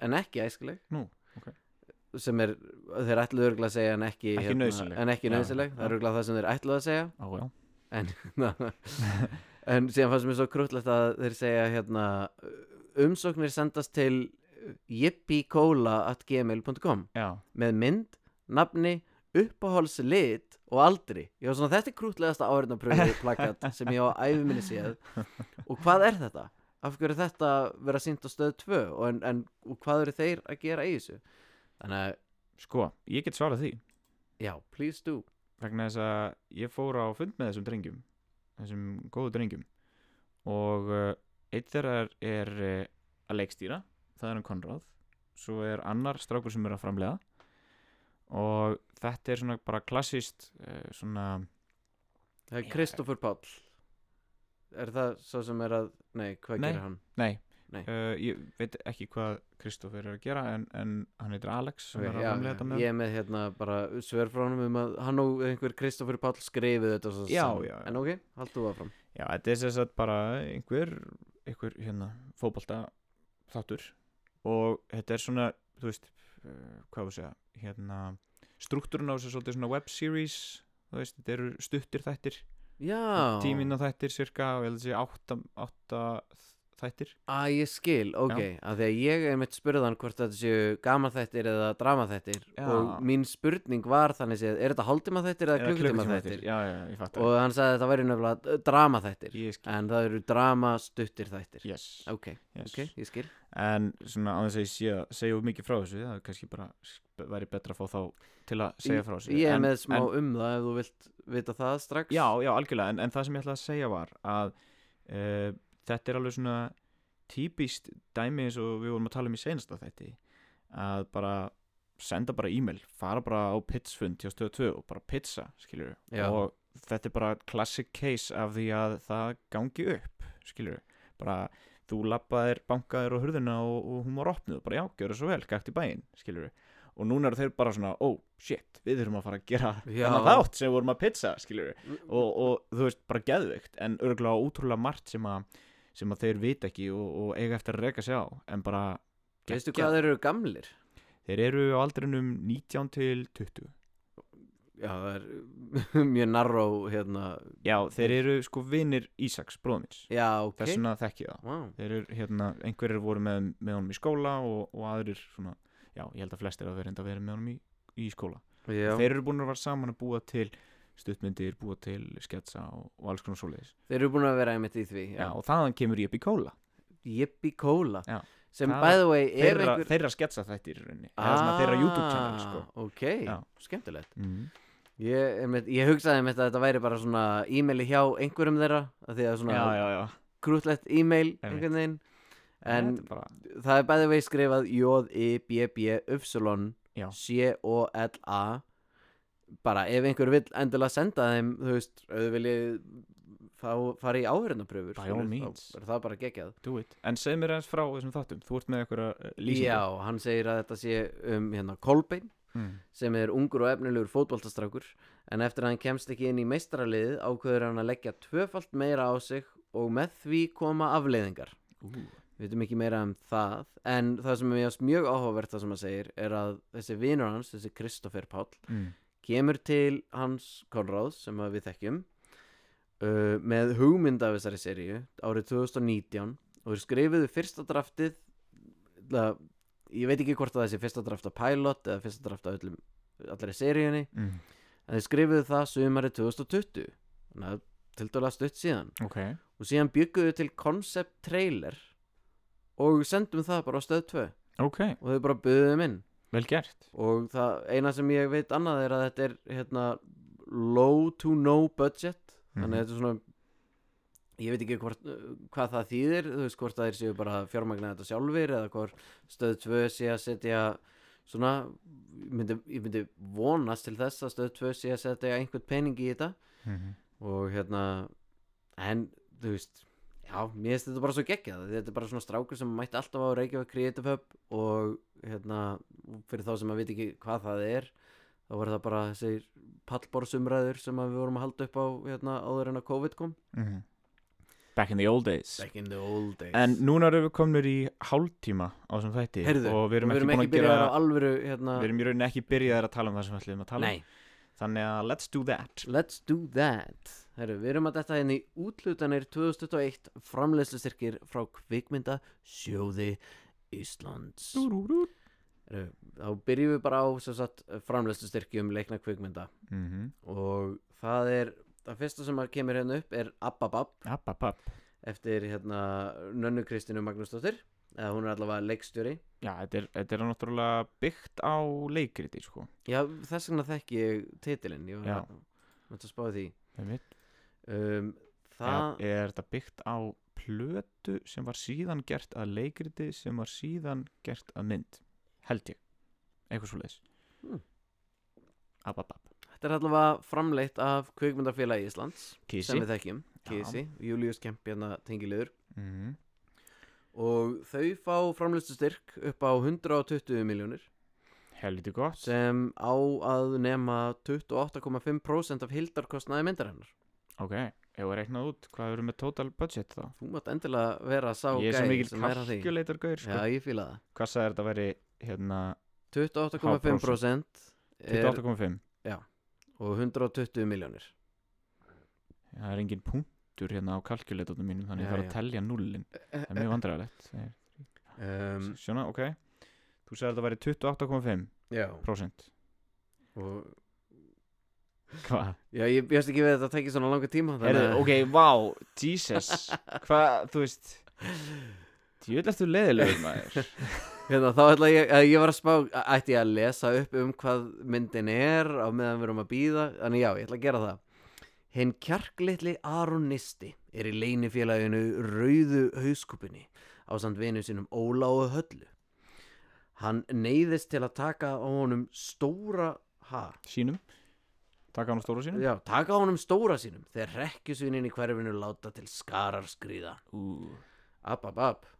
En ekki æskileg. Nú, ok. sem er, þeir ætluðu örgulega að segja en ekki, Ekki nauðsynleg. en ekki nöðsileg það er örgulega það sem þeir ætluðu að segja. Á, já. En, en síðan fannst mér svo krútlegt að þeir segja hérna umsóknir sendast til yippiecola.gmail.com já, með mynd, nafni, uppáhaldslit og aldri. Ég var svona, þetta er krútlegasta áhörnapröfu plakat sem ég á æfi minni séð. Og hvað er þetta? af hverju er þetta vera sínt á stöð 2 og, en, en, og hvað eru þeir að gera í þessu? Þannig að, sko, ég get svarað því. Já, please do. Vegna þess að ég fór á fund með þessum drengjum þessum góðu drengjum. Og uh, eitt þeirra er, er uh, að leikstýra. Það er hann Konráð. Svo er annar strákur sem er að framlega og þetta er svona bara klassist uh, svona það er Já. Kristoffer Páll er það svo sem er að nei, hvað Nei. gerir hann? nei, Nei. Uh, ég veit ekki hvað Kristoffer er að gera en, en hann heitir Alex sem Ok, er já, ég er með hérna bara svör frá honum um að hann og einhver Kristoffer Páll skrifið þetta svo Já, já, en ok, haldu það fram Já, þetta er að bara einhver, einhver hérna, fótbolta þáttur og þetta er svona, þú veist, uh, hvað við segja, hérna, struktúrun á þessu svolítið svona web series, þú veist, þetta eru stuttir þættir, já, tíminn á þættir cirka og ég held að átta, átta þættir. að ég skil, ok að því að ég er mitt spurðan hvort þetta séu gaman þættir eða drama þættir Já. og mín spurning var þannig séð er þetta hálftíma þættir eða klukkutíma þættir Já, já, ég fatt og hann sagði að þetta væri nefnilega drama þættir Ég skil, en það eru drama stuttir þættir. Yes, ok, yes. ok, ég skil. En svona á þess að ég sé að segja of mikið frá þessu, það er kannski bara væri betra að fá þá til að segja frá þessu. ég er En- með smá en- um það ef þú vilt vita það strax. Já, já, algjörlega, en, en það sem ég ætla að segja var að uh, þetta er alveg svona típist dæmi eins og við vorum að tala um í seinasta þætti að bara senda bara e-mail, fara bara á pitsfund hjá stöðu 2 og bara pizza, skilur Já. og þetta er bara classic case af því að það gangi upp, skilur bara þú labbaðir, bankaðir og hurðina og, og hún var opnuð, bara já, gjör það svo vel, gætt í bæinn, skilur og núna eru þeir bara svona, oh shit, við þurfum að fara að gera þennan þátt sem við vorum að pizza, skilur og, og þú veist, bara geðveikt en örgulega ótrúlega margt sem að sem að þeir vita ekki og, og eiga eftir að reka sig á en bara veistu hvað þeir eru gamlir? Þeir eru á aldrinum 19 til 20 já, það er mjög narró hérna. Já, þeir eru sko vinnir Ísaks bróðmins, já, ok. Þess vegna þekki ég það wow. þeir eru hérna, einhverjir voru með, með honum í skóla og, og aðrir svona já, ég held að flestir hafa verið enda að vera með honum í, í skóla. Já. þeir eru búin að vera saman að búa til stuttmyndir, búa til sketsa og, og alls konar svoleiðis þeir eru búin að vera einmitt í því já. og þaðan kemur í kóla Yippie Cola Já. sem Það by the way ef þeirra, einhver þeirra sketsa þættir í rauninni eða svona þeirra YouTube channel sko. ok, Já. skemmtilegt mm. ég, einmitt, ég hugsaði einmitt að þetta væri bara svona e-maili hjá einhverjum þeirra af því að svona já, já, já krútlegt e-mail Einmitt. einhvern veginn en Þetta er bara, það er bæði vegi skrifað J-I-B-B-Y Já. C-O-L-A bara ef einhver vill endilega senda þeim þú veist, þau viljið þá fara í áhverjandapröfur er það bara it. En segð mér aðeins frá þessum þáttum. Þú ert með einhverja uh, lýsingu. Já, hann segir að þetta sé um hérna Kolbein mm. sem er ungur og efnilegur fótboltastrákur en eftir að hann kemst ekki inn í meistaraliðið ákveður hann að leggja tvöfalt meira á sig og með því koma afleiðingar. Ú, við veitum ekki meira um það en það sem er mjög- áhugavert það sem hann segir er að þessi vinur hans, þessi Kristoffer Páll mm. Kemur til hans Konráðs sem við þekkjum uh, með hugmynd af þessari seríu árið 2019 og þeir skrifuðu fyrsta draftið það, ég veit ekki hvort að þessi fyrsta draft af pilot eða fyrsta draft af öllum, allri seríunni Mm. en þeir skrifuðu það sumarið 2020 þannig að til dæla stutt síðan. Ok. Og síðan bygguðu til concept trailer og sendum það bara á stöð 2 Ok, og þau bara buðum inn vel gert og það eina sem ég veit annað er að þetta er hérna low to no budget þannig að Mhm. þetta er svona ég veit ekki hvort, hvað það þýðir þú veist hvort það er séu bara að fjármagna þetta sjálfur eða hvort stöð 2 sé að setja svona ég myndi, ég myndi vonast til þess að stöð 2 sé að setja einhvern pening í þetta Mhm. og hérna en þú veist já, mér finnst þetta bara svo geggjað þetta er bara svona strákur sem mætti alltaf á Reykjavík Creative Hub og hérna fyrir þá sem að veit ekki hvað það er þá var það bara þessi pallborðsumræður sem við vorum að halda upp á hérna áður en að COVID kom. Mhm. Back in the old days. Back in the old days. En núna erum við komnir í hálftíma á þessum þætti Heyrðu, og við erum og ekki búin að gera alvöru hérna Við erum í rauninni ekki byrjaðir að tala um það sem við ætlum að tala um. Nei, Þannig að let's do that. Let's do that. Heru, Við erum að detta í útlutanir 2021 framleiðslustyrkir frá kvikmynda sjóði Íslands. Heyrðu, Þá byrjum við bara á sem sagt, framleiðslu styrkjum leikna kvikmynda. Mhm. og það er það fyrsta sem að kemur hérna upp er Ababab App, app, app eftir hérna Nönnu Kristínu Magnúsdóttir eða hún er allavega leikstjóri Já, þetta er, þetta er náttúrulega byggt á leikriti, sko Já, þess vegna þekki ég titilinn ég Já. var að, að spáði því Einmitt. um, Það Það, er þetta byggt á plötu sem var síðan gert að leikriti sem var síðan gert að mynd held ég, eitthvað svo leiðis Hmm. App þetta er allavega framleitt af Kvikmyndafélagi Íslands Kísi sem við þekkjum. Kísi, Július Kemp hérna tengilegur Mhm. Og þau fá framleiðslu styrk upp á 120 miljónir Helviti gott. Sem á að nema 28,5% af hildarkostnaði myndarinnar. Ok, ef við reiknað út, hvað eru með total budget þá? Þú mátt endilega vera sá ég er svo mikil kalkulator gaur sko. Já, ég fíla það. Hvað sagði þetta að veri hérna 28,5% er, 28,5 og 120 miljónir Það er engin punktur hérna á kalkulatornum mínum þannig Já, ég þarf að telja nullin Það er mjög vandræðalegt um, Sjóna, ok. Þú sagði að þetta væri 28,5% Já. og, Hvað? Já, ég bjóst ekki við að þetta tekið svona langa tíma Heyrðu, að- ok, vá, Jesus. Hvað, þú veist Djöðlega ertu leiðilegur maður. Hérna, þá ætla ég, að ég var að spá ætti ég að lesa upp um hvað myndin er á meðan við erum að býða þannig já, ég ætla að gera það Hinn kjarklitli Aronisti er í leinifélaginu Rauðu hauskupinni á samt vinu sínum Óla og Höllu. Hann neyðist til að taka á honum stóra ha, Sínum? Taka á stóru sínum? Já, taka á honum stóra sínum þegar rekkjusvinin í hverfinu láta til skarar skrýða Ú, App, app, app.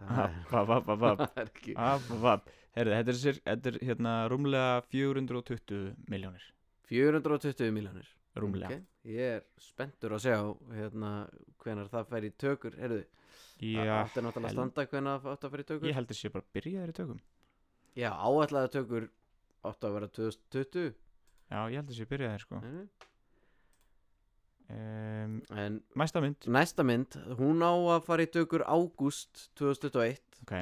App, app, app, app App, app, app Herðu, þetta er, sér, þetta er hérna rúmlega 420 miljónir 420 miljónir Rúmlega. Ok, Ég er spenntur að sjá hérna hvenar það fer í tökur Heyrðu, Já, það átti náttúrulega að standa hvenar það átti að fer í tökur? Ég held að sé bara byrjaðir í tökum. Já, áætlaða tökur átti að vera 2020 Já, ég held að sé byrjaðir sko. Nei, nei. um, En Næsta mynd. næsta mynd, hún á að fara í tökur ágúst 2021 Ok.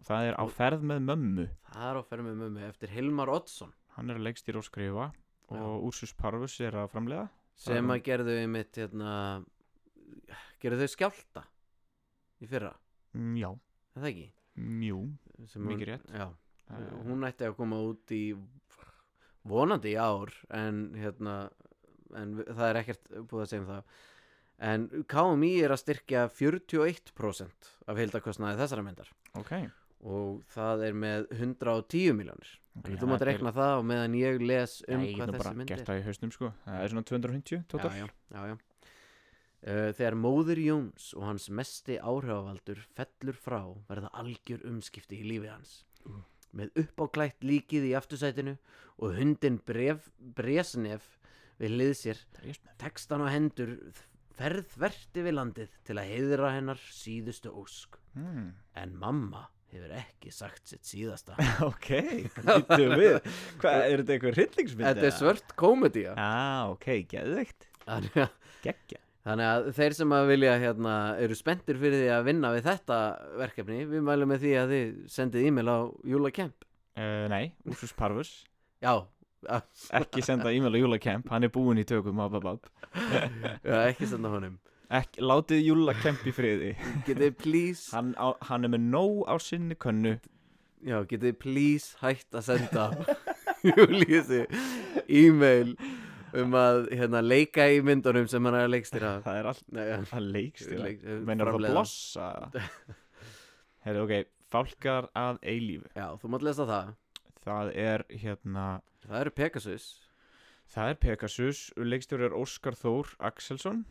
Og það er á ferð með mömmu. Það er á ferð með mömmu eftir Hilmar Oddsson. Hann er að leikstýra og skrifa Og Úrsus Parvus er að framlega sem að gerðu einmitt hérna gerðu þau skjálta í fyrra, mm, Já, er það ekki? mjú Sem Mikið hún- rétt. Já, uh, hún ætti að koma út í vonandi í ár en hérna en við- það er ekkert búið að segja um það. En KMI er að styrkja 41% af heildakostnaði þessara myndar. Ok. Og það er með 110 miljónir okay þú mátt reikna það og meðan ég les um Nei, ég hvað get nú þessi bara mynd gert er það í hausnum sko Það er svona 250 total já, já, já, já. Uh, þegar móður Jóns og hans mesti áhrifavaldur fellur frá verða algjör umskipti í lífi hans Uh. með uppáklætt líkið í aftursætinu og hundin bref, bresnef við hlið sér hann á hendur ferð þverti við landið til að heiðra hennar síðustu ósk mm. en mamma hefur ekki sagt sitt síðasta. Ok, lítum við. Hvað, er þetta eitthvað hryllingsmynd? Þetta er svört komedía. Já, ok, geðveikt. Þannig að Geggja. Þannig að þeir sem að vilja hérna, eru spenntir fyrir því að vinna við þetta verkefni, við mælum með því að þið sendið e-mail á Júla Kemp. uh, Nei, Úrsus Parvus. Já, Ekki senda e-mail á Júla Kemp Hann er búinn í tökum á babab já, ekki senda honum. Ekki, látið Júla Kemp í friði Getið please, hann, á, hann er með nóg á sinni könnu já, getið please hætt að senda Júliusi e-mail um að hérna, leika í myndunum sem hann er að leikstýra. Það er allt Nei, ja, Það leikst leik- eh, Meinar það framleiða. blossa Herri, ok, fálkar að eilífu Já, þú mátt lesa það. Það er hérna Það eru Pegasus. Það er Pegasus, leikstjóri er Óskar Þór Axelsson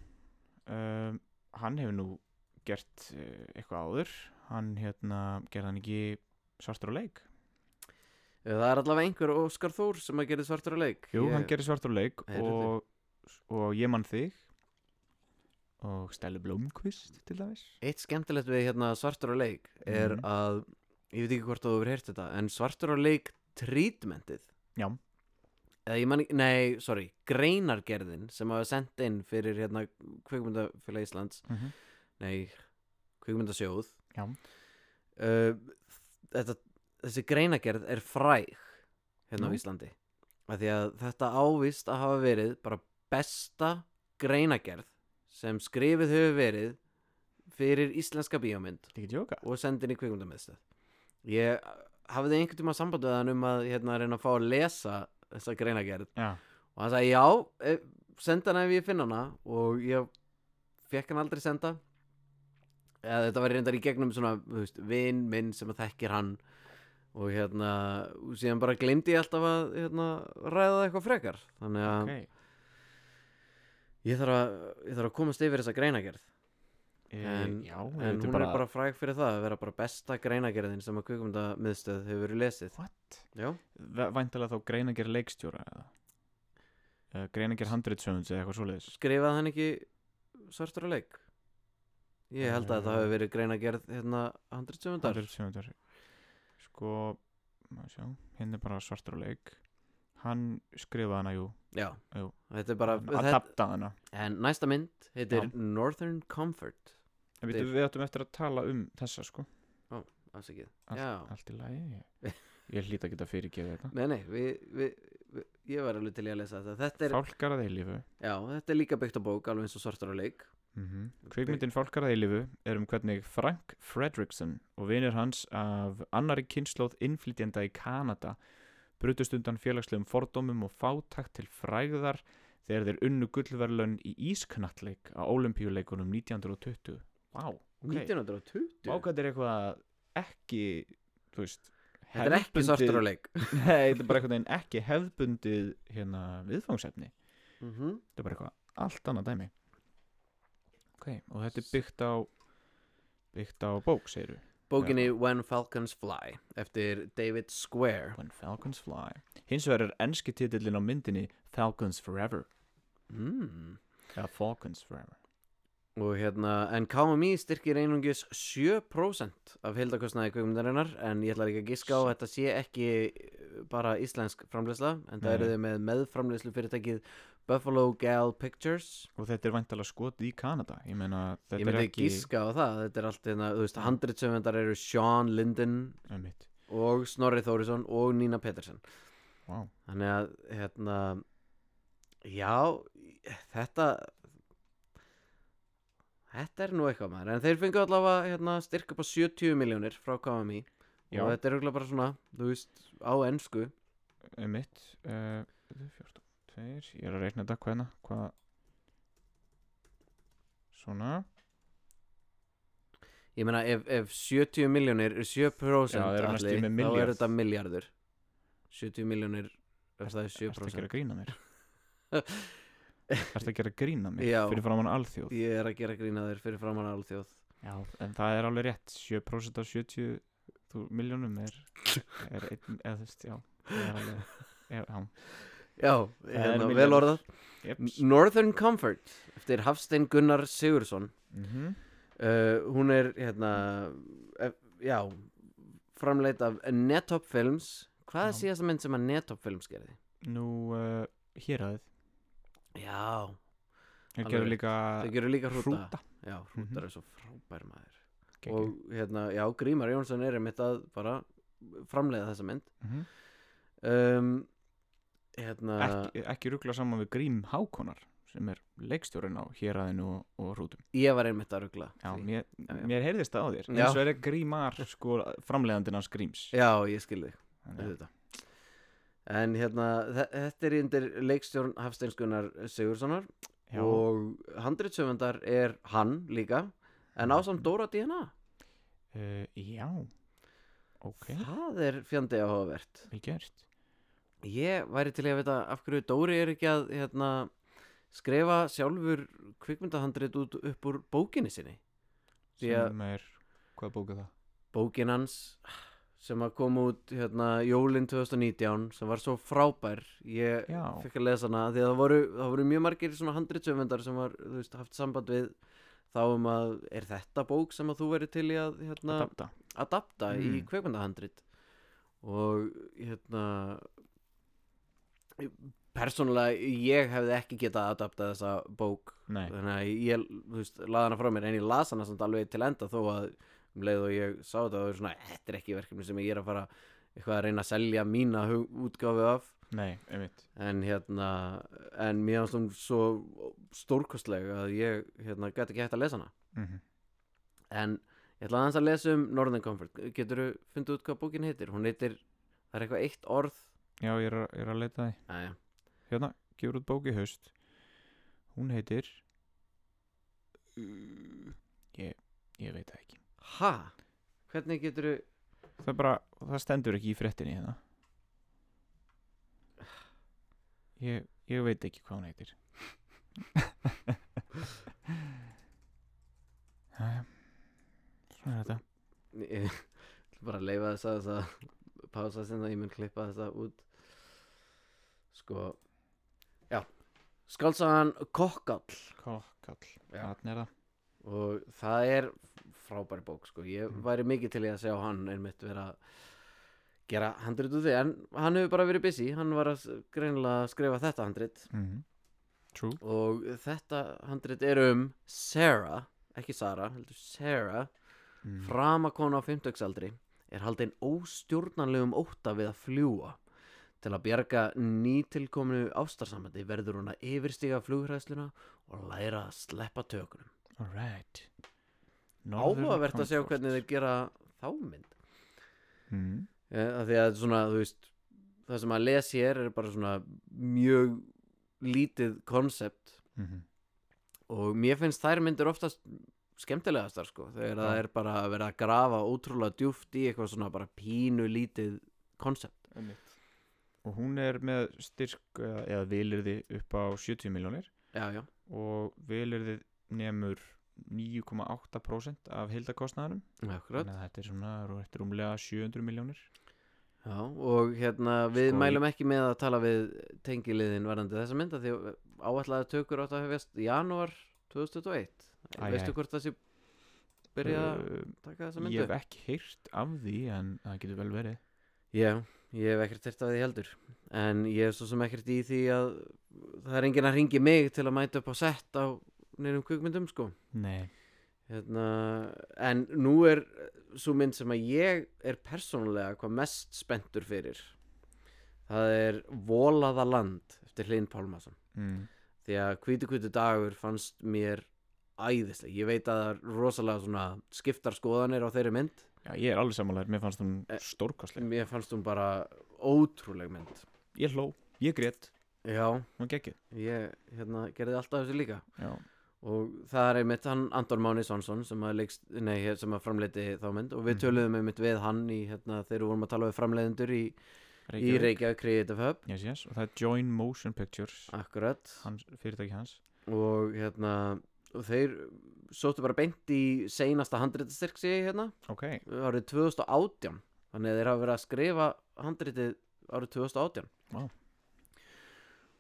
um, Hann hefur nú gert uh, eitthvað áður Hann hérna gerði hann ekki svartur á leik Það er allavega einhver Óskar Þór sem að gera svartur að leik. Jú, Ég- hann gerði svartur á leik og, og ég mann þig og Stella Blómkvist til dæmis Eitt skemmtilegt við hérna svartur á leik er Mhm. að, ég veit ekki hvort þú hefur heyrt þetta, en svartur á leik treatmentið Já. Man nei, sorry, greinargerðin sem hafa sendt inn fyrir hérna kvikmyndafélag Íslands, mm -hmm. nei, kvikmyndasjóð Já. uh, þetta, þessi greinagerð er fræg hérna á Nú. Íslandi af því að þetta ávist að hafa verið bara besta greinagerð sem skrifið hefur verið fyrir íslenska bíómynd og sendin í kvikmyndamiðstöð ég hafði einhvern tíma samband við hann um að hérna, reyna að fá að lesa þessa greinagerð Já, og hann sagði já, e, senda hana ef ég finn hana. Og ég fekk hann aldrei senda. Eða þetta var reyndar í gegnum svona þú veist, vin minn sem að þekkir hann. Og hérna og síðan bara glemdi ég alltaf að hérna, ræða eitthvað frekar. Þannig að ok. ég, þarf að ég þarf að komast yfir þessa greinagerð En- Já, en þetta hún er bara fræg fyrir það að vera bara besta greinagerðin sem að kvikmyndamiðstöð hefur verið lesið. Væntalega þá greinager leikstjóra eða? Greinager handritsöfunds eða eitthvað svoleiðis? Skrifaði hann ekki svartur að leik? Ég held að Eh. hafi verið greinagerð hérna 170 Handritsöfundar Sko, maður sjá. Hinn er bara svartur á leik. Hann skrifaði hana, jú. Já, Jú. þetta er bara þetta, adaptaði hana. En næsta mynd heitir Já. Northern Comfort En við, við ættum eftir að tala um þessa sko. Afsakið, Allt, já. allt í lagi Ég, ég hlýt að geta fyrirgefið þetta. Nei, nei, við, við, við, ég var alveg til í að lesa þetta. Þetta er, Fálkar að eilífu. Já, þetta er líka byggt á bók alveg eins og svartur að leik. Mm Kvikmyndin Fálkar að eilífu er um hvernig Frank Fredrickson og vinir hans af annari kynnslóð innflytjenda í Kanada brutust undan félagslegum fordómum og fátakt til frægðar þegar þeir unnu gullverlun í ísknattleik á olimpíuleikunum 1920 Vá, ok. 1920 Vákat er eitthvað ekki þú veist þetta er ekki svartur að leik. Nei, þetta er bara eitthvað ekki hefðbundið hérna viðfangsefni. Mm -hmm. þetta er bara eitthvað allt annað dæmi. Ok, og þetta er byggt á byggt á bók, segir bókinni When Falcons Fly eftir David Square. When Falcons Fly. Hins vegar er enski titillin á myndinni Falcons Forever. Mm. Falcons Forever og hérna, en KMI styrkir einungis 7% af heildakostnaði kvikmyndarinnar en ég ætla líka að giska á að þetta sé ekki eh, bara íslensk framleysla en það Nei. eru þau með meðframleyslu fyrirtækið Buffalo Gal Pictures og þetta er væntalega skotið í Kanada ég meina, þetta ég myndi er ekki giska á það, þetta er allt hérna, þú veist, handritsöfundar eru Sean Linden Einmitt. og Snorri Þórisson og Nína Pettersen Vá. þannig að hérna já, þetta þetta er nú eitthvað maður. En þeir fengu allavega hérna, styrk upp á 70 miljónir frá KMI Já. og þetta er auðvitað bara svona, þú veist, á ennsku Einmitt uh, 14, 2, ég er að reikna þetta hvaðna hvað svona. Ég meina ef, ef 70 miljónir er 7% Já, þeir eru næstum Atli, með þá milljarð. er þetta milljarður. 70 miljónir ef það er Ertu að 7% gera grína mér Ertu að gera grína mér? Já. fyrir framann alþjóð? Ég er að gera grína þér fyrir framann alþjóð. Já, en það er alveg rétt. 7% af 70 þú, miljónum er, er einn, eða þú veist, já það er alveg, já, já, já, er hérna, vel milljarður. orðað. Jeps. Northern Comfort eftir Hafstein Gunnar Sigursson mm uh, hún er hérna ef, já framleit af Netop Films. Hvað er Já. síðasta mynd sem að Netop Films gerði? Nú, uh, hér aðeð Já, Þeir rétt. líka þau gerðu líka hrúta, hrúta. Já, hrútar Mhm. er svo frábær maður. Gekkju. og hérna, já, Grímar Jónsson er einmitt að bara framleiða þessa mynd. Mhm. um, hérna ekki, ekki ruggla saman við Grím Hákonar sem er leikstjórinn á héraðinu og, og hrútum. Ég var einmitt að ruggla Já, mér, mér heyrðist það á þér. Eins og er Grímar sko framleiðandinn hans Gríms. Já, ég skil þig. Þannig að- auðvitað. En hérna, þe- þetta er undir leikstjórn Hafsteinskunnar Sigurssonar Já, og handritsöfundar er hann líka en ásamt Dóra DNA uh, já. Ok, það er fjandi áhugavert. Vel gert. Ég væri til að vita af hverju Dóri er ekki að hérna, skrifa sjálfur kvikmyndahandrit út upp úr bókinni sinni. Því sem er, hvað bóka það? bókin hans sem að koma út hérna, jólin 2019 sem var svo frábær. Ég Já. fikk að lesa hana því að það voru, það voru mjög margir svona handritsöfundar sem var þú veist, haft samband við þá um að er þetta bók sem að þú verið til í að hérna, Adapta. adapta í Mm. kveikmyndahandrit og hérna persónulega ég hefði ekki getað adaptað þessa bók. Nei, þannig að ég, þú veist, laði hana frá mér en ég las hana samt alveg til enda þó að um leið og ég sá þetta og svona, þetta er ekki verkefni sem ég er að fara eitthvað að reyna að selja mína útgáfu af. Nei, einmitt. En hérna, en mér finnst hún svo stórkostleg að ég hérna gæti ekki hægt að lesa hana. Mm en ég ætla aðeins að lesa um Northern Comfort. Getur þú fundið út hvað bókin heitir? Hún heitir, það er eitthvað eitt orð. Já, ég er, ég er að leita því. Æja, hérna, gefur út bók í haust. Hún heitir ég, ég veit það ekki ha? hvernig getur þú það bara, það stendur ekki í fréttinni hérna. Ég, ég veit ekki hvað hún heitir. Jæja, svona er þetta. Ég ætla bara að leifa þess að þess að pása sinna, ég mun klippa þess að út. Sko já, skálsagan Kokkall. Kokkall, Já. þarna er það og það er frábæri bók sko, ég Mm. væri mikið til í að sjá hann einmitt vera að gera handrit úr því, en hann hefur bara verið busy. Hann var að greinilega að skrifa þetta handrit. Mm true. Og þetta handrit er um Sarah, ekki Sara heldur Sarah, mm. framakona á fimmtöksaldri er haldinn óstjórnanlegum ótta við að fljúa til að bjarga nýtilkomnu ástarsamandi verður hún að yfirstiga flughræðsluna og læra að sleppa tökunum alright. Áhugavert að sjá hvernig þeir gera þá mynd. Mm. ja, því að svona, þú veist það sem að les hér er bara svona mjög lítið konsept mm og mér finnst þær myndir oftast skemmtilegastar sko þegar Já. það er bara að vera að grafa ótrúlega djúft í eitthvað svona bara pínu lítið konsept og hún er með styrk eða, vilirði upp á 70 miljónir og vilirði nemur 9,8% af heildakostnaðanum akkurat. Þannig að þetta er svona er rúmlega 700 miljónir já, og hérna við Sko, mælum ekki með að tala við tengiliðin varandi þessa mynda því áætlaði tökur átt að hefjast janúar 2021 Æ, veistu hvort það sé byrjað að Uh, taka þessa ég myndu hef ekki heyrt af því en það getur vel verið. Já, ég hef ekkert tert af því heldur. En ég hef svo sem ekkert í því að Það er enginn að ringi mig til að mæta upp á sett á neinum kvikmyndum sko. Nei, hérna, En nú er svo mynd sem að ég er persónulega hvað mest spenntur fyrir. Það er Volaða land eftir Hlyn Pálmason. Mm. Því að hvítu hvítu dagur fannst mér æðislega Ég veit að það er rosalega svona skiptar skoðanir á þeirri mynd. Já, ég er alveg sammálaður, mér fannst hún Eh, stórkostleg. Mér fannst hún bara ótrúleg mynd. Ég hló, ég grét, Já, hún gekkið ég hérna, gerði alltaf þessu líka. Já, og það er einmitt hann Anton Máni Sonsson sem að, leikst, nei, sem að framleiti þá mynd. Og við Mhm. töluðum einmitt við hann í, hérna, þegar við vorum að tala við framleiðendur í, í Reykjavík. Creative Hub. Yes, yes. og það er Join Motion Pictures. Akkurat. Hans, fyrirtæki hans. Og hérna og þeir sóttu bara beint í seinasta ég hérna. Ok, árið 2018 þannig að þeir hafa verið að skrifa handritið árið 2018 Vá.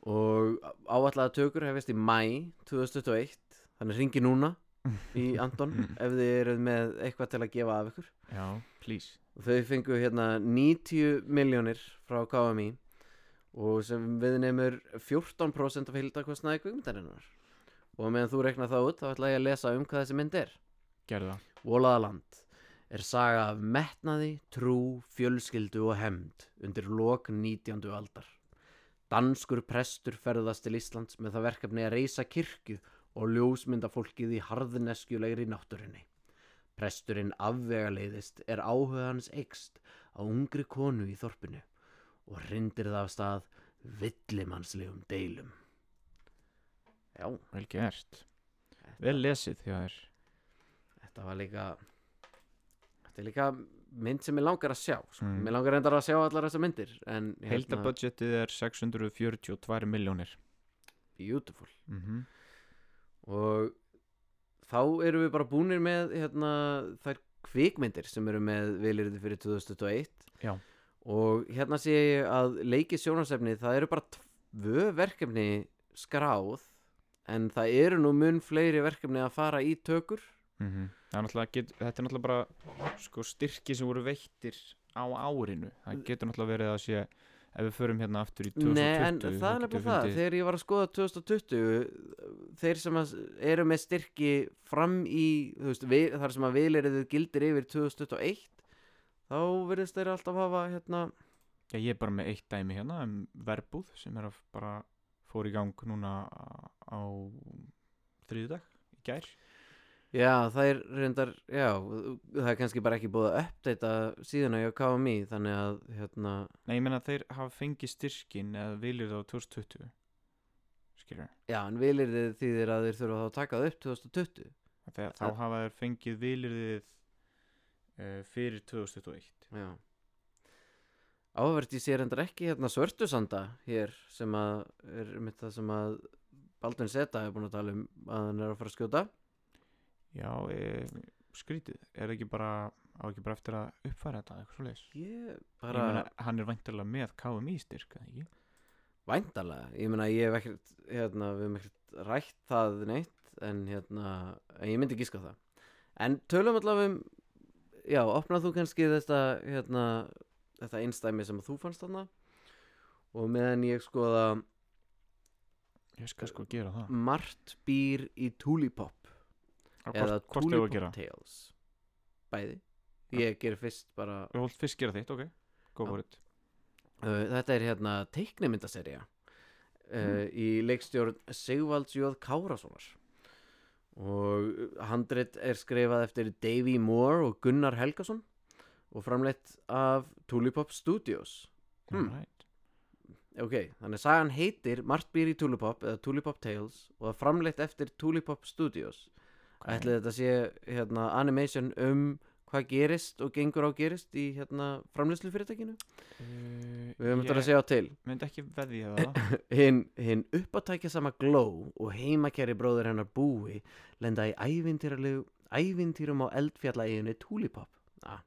og áallega tökur hefist í mæ 2021 þannig ringi núna í Anton ef þið eruð með eitthvað til að gefa af ykkur já, please og þau fengu hérna 90 miljónir frá KMI og sem við nefnur 14% af hildakostnaði kvikmyndarinnar og meðan þú reknar það út þá ætla ég að lesa um hvað þessi mynd er gerðu það, Volaðaland er saga af metnaði, trú, fjölskyldu og hemd undir lok 19. aldar. Danskur prestur ferðast til Íslands með það verkefni að reysa kirkju og ljósmynda fólkið í harðneskjulegri náttúrinni. Presturinn afvegaleiðist er áhuga hans eikst á ungri konu í þorpinu og hrindir það af stað villimannslegum deilum. Já, vel gert vel lesið þér þetta var líka þetta er líka mynd sem ég langar að sjá sko. Mm. mér langar reyndar að sjá allar þessar myndir hérna, heildabudgetið er 642 miljónir beautiful mm og þá erum við bara búnir með hérna, þær kvikmyndir sem eru með vilirði fyrir 2021 Já. og hérna sé ég að leiki sjónarsefni það eru bara tvö verkefni skráð en það eru nú mun fleiri verkefni að fara í tökur -hmm. er náttúrulega get, þetta er náttúrulega bara sko, styrki sem voru veittir á árinu það getur náttúrulega verið að sé ef við förum hérna aftur í 2020 Nei, en það er nefnilega það, þegar ég var að skoða 2020 þeir sem eru með styrki fram í, veist, við, þar sem að vileriðu gildir yfir 2021 þá verðist þeir alltaf hafa hérna, Já, ég er bara með eitt dæmi hérna um verbúð sem er að bara fór í gang núna á þriðudag í gær já, það er reyndar, já, það er kannski bara ekki búið að uppdeita síðan á KMI, þannig að, hérna, Nei, ég meina að þeir hafa fengið styrkin eða viljur það á 2020 skilur já, en vileriðu þýðir að þeir þurfa þá að taka það upp 2020 Þegar, þá Það- hafa þeir fengið viljurðið uh, fyrir 2021 Já. Áverð ég sé reyndar ekki hérna svörtusanda hér sem að er mitt það sem að Baldvin Seta er búin að tala um að hann er að fara að skjóta Já, e, skrítið. Er ekki bara á ekki bara eftir að uppfæra þetta eitthvað svo leis Ég Ég bara meina, hann er væntalega með KMI styrk eða ekki? væntalega ég meina ég hef ekkert hérna við hefum ekkert rætt það neitt en hérna en ég myndi gíska á það. En tölum allavega um já, opnað þú kannski þetta hérna þetta einstæmi sem þú fannst þarna? Og meðan ég skoða Ég skal sko gera það. margt býr í Tulipop eða hvort, hvort þau að Tulipop gera Tales bæði. Ég ger fyrst bara fyrst gera þitt, ok. For it. Uh, þetta er hérna teiknemyndaserja uh, Mm. í leikstjórn Sigvalds Jóð Kárassonar og handrit er skrifað eftir Davey Moore og Gunnar Helgason og framleitt af Tulipop Studios. Hmm. Alright. ok, þannig að sagan heitir Margt býr í Tulipop eða Tulipop Tales og framleitt eftir Tulipop Studios Ok. ætli þetta sé hérna, animation um hvað gerist og gengur á gerist í hérna, framleiðslu fyrirtækinu Uh, við höfum þetta að segja á til. myndi ekki það. Hinn hin uppátækja sama gló og heimakæri bróður hennar búi lenda í ævintýrum á eldfjallaeginni Tulipop. Ah,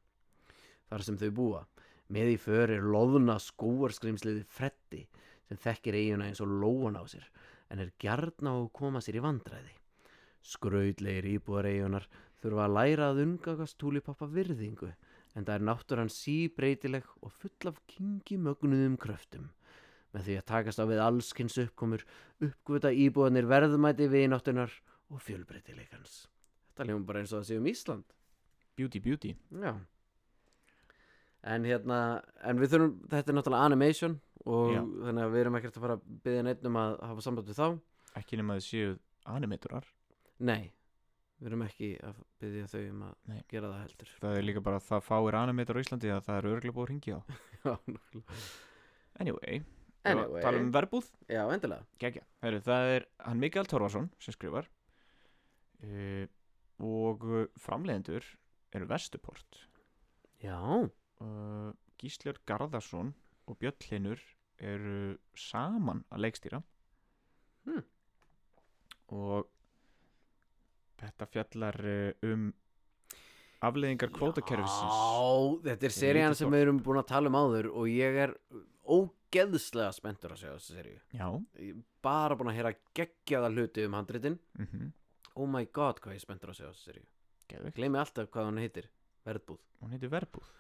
þar sem þau búa. Með í för er loðna skóarskrimsliði Freddi sem þekkir eiguna eins og lóan á sér en er gjarn á að koma sér í vandræði skrautlegir íbúar eigunar þurfa að læra að umgangast Tulipop af virðingu en það er náttúran síbreytileg og full af kingi mögnuðum kröftum. Með því að takast á við allskins uppkomur uppgöta íbúanir verðmæti vináttunar og fjölbreytileikans. Þetta ljóðum bara eins og það sé um Ísland. Beauty, beauty. Já. En hérna en við þurfum, þetta er náttúrulega animation og Já. þannig að við erum ekkert að fara að byggja neitt um að hafa samband við þá. Ekki nema þið séu animatorar nei, við erum ekki að byggja þau um að Nei. gera það heldur. Það er líka bara að það fáir animator á Íslandi að það er örglega búið að ringi á. Já, nákvæmlega. Anyway, Anyway. tala um verbúð já, endilega. Gekja, Heru, það er hann Mikael Torfarsson sem skrifar uh, og framleiðendur eru Vestuport. Já, uh, Gísljör Garðarsson og Björn Hlinur eru saman að leikstýra. Hmm. og þetta fjallar uh, um afleiðingar kvótakerfisins. Já, þetta er serían sem við erum búin að tala um áður og ég er ógeðslega spenntur að segja þessu seríu. Já, Ég er bara búin að heyra geggjaða hluti um handritin. Mm Oh my god, hvað ég er spenntur að segja þessu seríu. Gleymi alltaf hvað hann heitir, verðbúð. Hún heitir Verbúð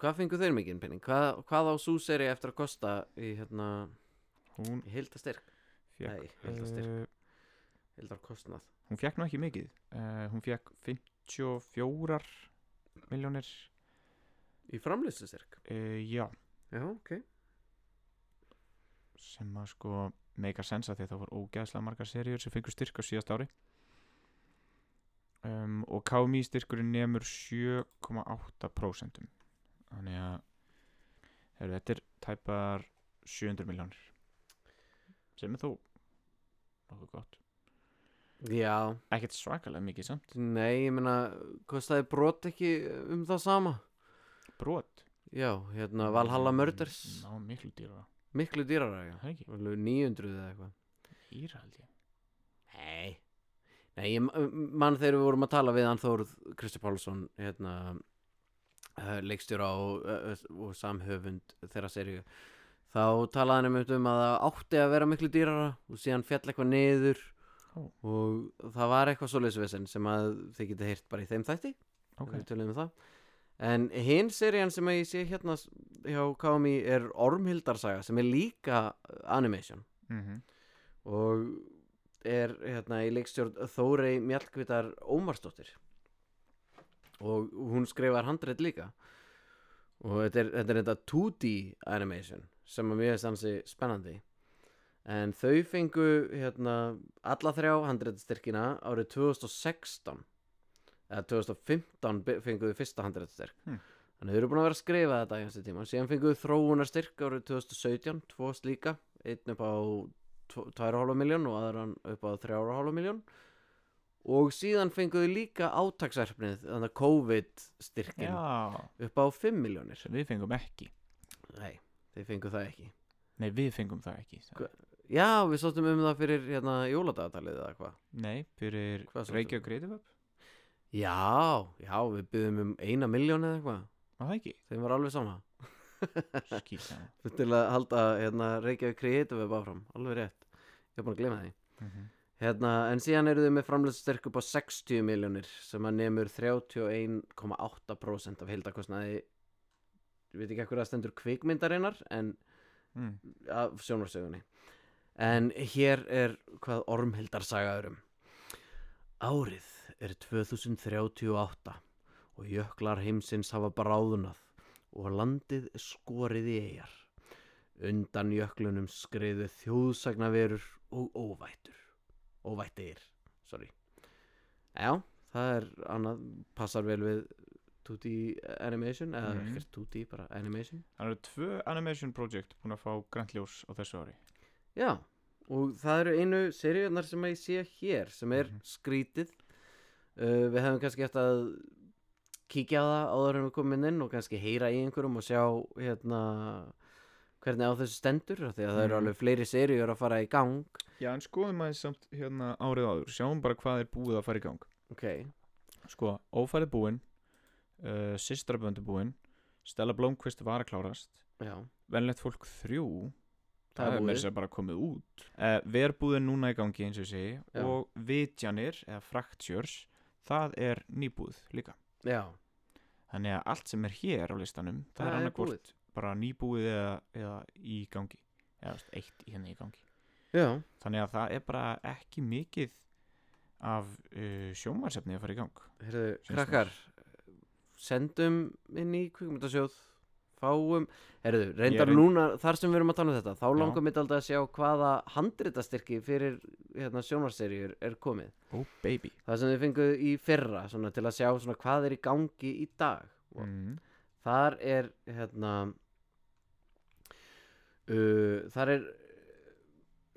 Hvað fengu þeir mikinn penning? Hvað, hvað á sú seri eftir að kosta í hérna, Hún í heildastyrk? Nei, fekk heildastyrk. uh, Heildar kostnað. Hún fekk nú ekki mikið. Uh, Hún fekk 54 miljónir Í framlýsustyrk? uh, Já, Já, ok. Sem að sko meika sens að því að það voru ógeðslega margar seríur sem fengur styrk á síðast ári. Um, og KMI styrkurinn nemur 7,8% þannig að heru, þetta er tæpar 700 miljónir sem er þó nokkuð gott Já, ekkert svakalega mikið samt. Nei, ég meina kostaði brot ekki um það sama? brot? Já, hérna Valhalla Murders. Ná miklu dýra Miklu dýrara, já. Það ekki, Alveg 900 eða eitthvað. Íra held ég. Nei. Nei, ég mann þegar við vorum að tala við hann Þórð Kristi Pálsson hérna, uh, leikstjóra og, uh, og samhöfund þeirra seríu. Þá talaði hann um að það átti að vera miklu dýrara og síðan fjall eitthvað niður Ó. og það var eitthvað svoleiðsvesen sem að þið getið heyrt bara í þeim þætti. Ok, við tölum um En hinn serían sem ég sé hérna hjá KMI er Ormhildarsaga sem er líka animation. Mm og er hérna í leikstjórn Þórey Mjallkvitar Ómarsdóttir. Og hún skrifar handrið líka. Og þetta er, þetta er þetta 2D animation sem að mér finnst hansi spennandi en þau fengu hérna alla þrjá handriðstyrkina árið 2016 eða 2015 be- fengu þau fyrsta handriðstyrk Hmm. þannig þau eru búin að vera að skrifa þetta í hansi tíma. Síðan fengu þau þróunarstyrk árið 2017 tvo slíka, einn upp á 2,5 miljón og aðran upp á 3,5 miljón og síðan fengu þau líka átaksverfnið þannig að COVID styrkin Já, upp á 5 miljónir við fengum ekki. Nei, þeir fengu það ekki. Nei, við fengum það ekki já, við sóttum um það fyrir hérna jóladagatalið eða hvað Nei, fyrir? Reykjavík Creative Hub já, já, við byggðum um eina miljón eða eitthvað. Það ekki? þeim var alveg sama. Skýt til að halda hérna Reykjavík Creative Web áfram. Alveg rétt, ég er búin að glema því. Mm -hmm. Hérna, en síðan eru þau með framleiðsstyrk upp á 60 miljónir sem að nemur 31,8% af heildakostnaði ég veit ekki ekkur að stendur kvikmyndarinnar en mm. af sjónarsögunni en hér er hvað ormhildar sagaðurum Árið er 2038 og jöklar heimsins hafa bráðunað og landið skorið í eigjar undan jöklunum skriðu þjóðsagnaverur og óvættur. Óvættir, sorry. Já, það er annað, passar vel við 2D animation eða Mhm. ekkert 2D, bara animation. Það eru tvö animation project búin að fá grænt ljós á þessu ári. Já, og það eru einu seríunar sem ég sé hér sem er Mhm. skrítið. Uh, Við hefum kannski eftir að kíkja á það áður en við komum inn og kannski heyra í einhverjum og sjá hérna hvernig á þessu stendur því að það eru Mhm. alveg fleiri seríur að fara í gang. Já, en skoðum aðeins samt hérna árið áður. Sjáum bara hvað er búið að fara í gang. Ok, Sko, ófærið búinn uh, Sistraböndu búinn Stella Blómkvist var að klárast já, Venlegt fólk þrjú Það er þess að bara komið út. Uh, Verbúðin núna í gangi eins og segi Já. Og Vitjanir eða Fractures Það er nýbúð líka. Já, Þannig að allt sem er hér á listanum Það, það er annarkvort búið. bara nýbúið eða, eða í gangi. Eða eitt í henni í gangi. Já, Þannig að það er bara ekki mikið af uh, sjómarsefni að fara í gang. Finnst krakkar sendum inn í kvikmyndasjóð fáum, heyrðu, reyndar reynd- núna þar sem við erum að tala um þetta, þá langar mitt aldrei að sjá hvaða handritastyrki fyrir hérna, sjónvarseríur er komið. Oh baby. Það sem þið fenguð í fyrra svona, til að sjá svona, hvað er í gangi í dag. Mm. þar er hérna uh, þar er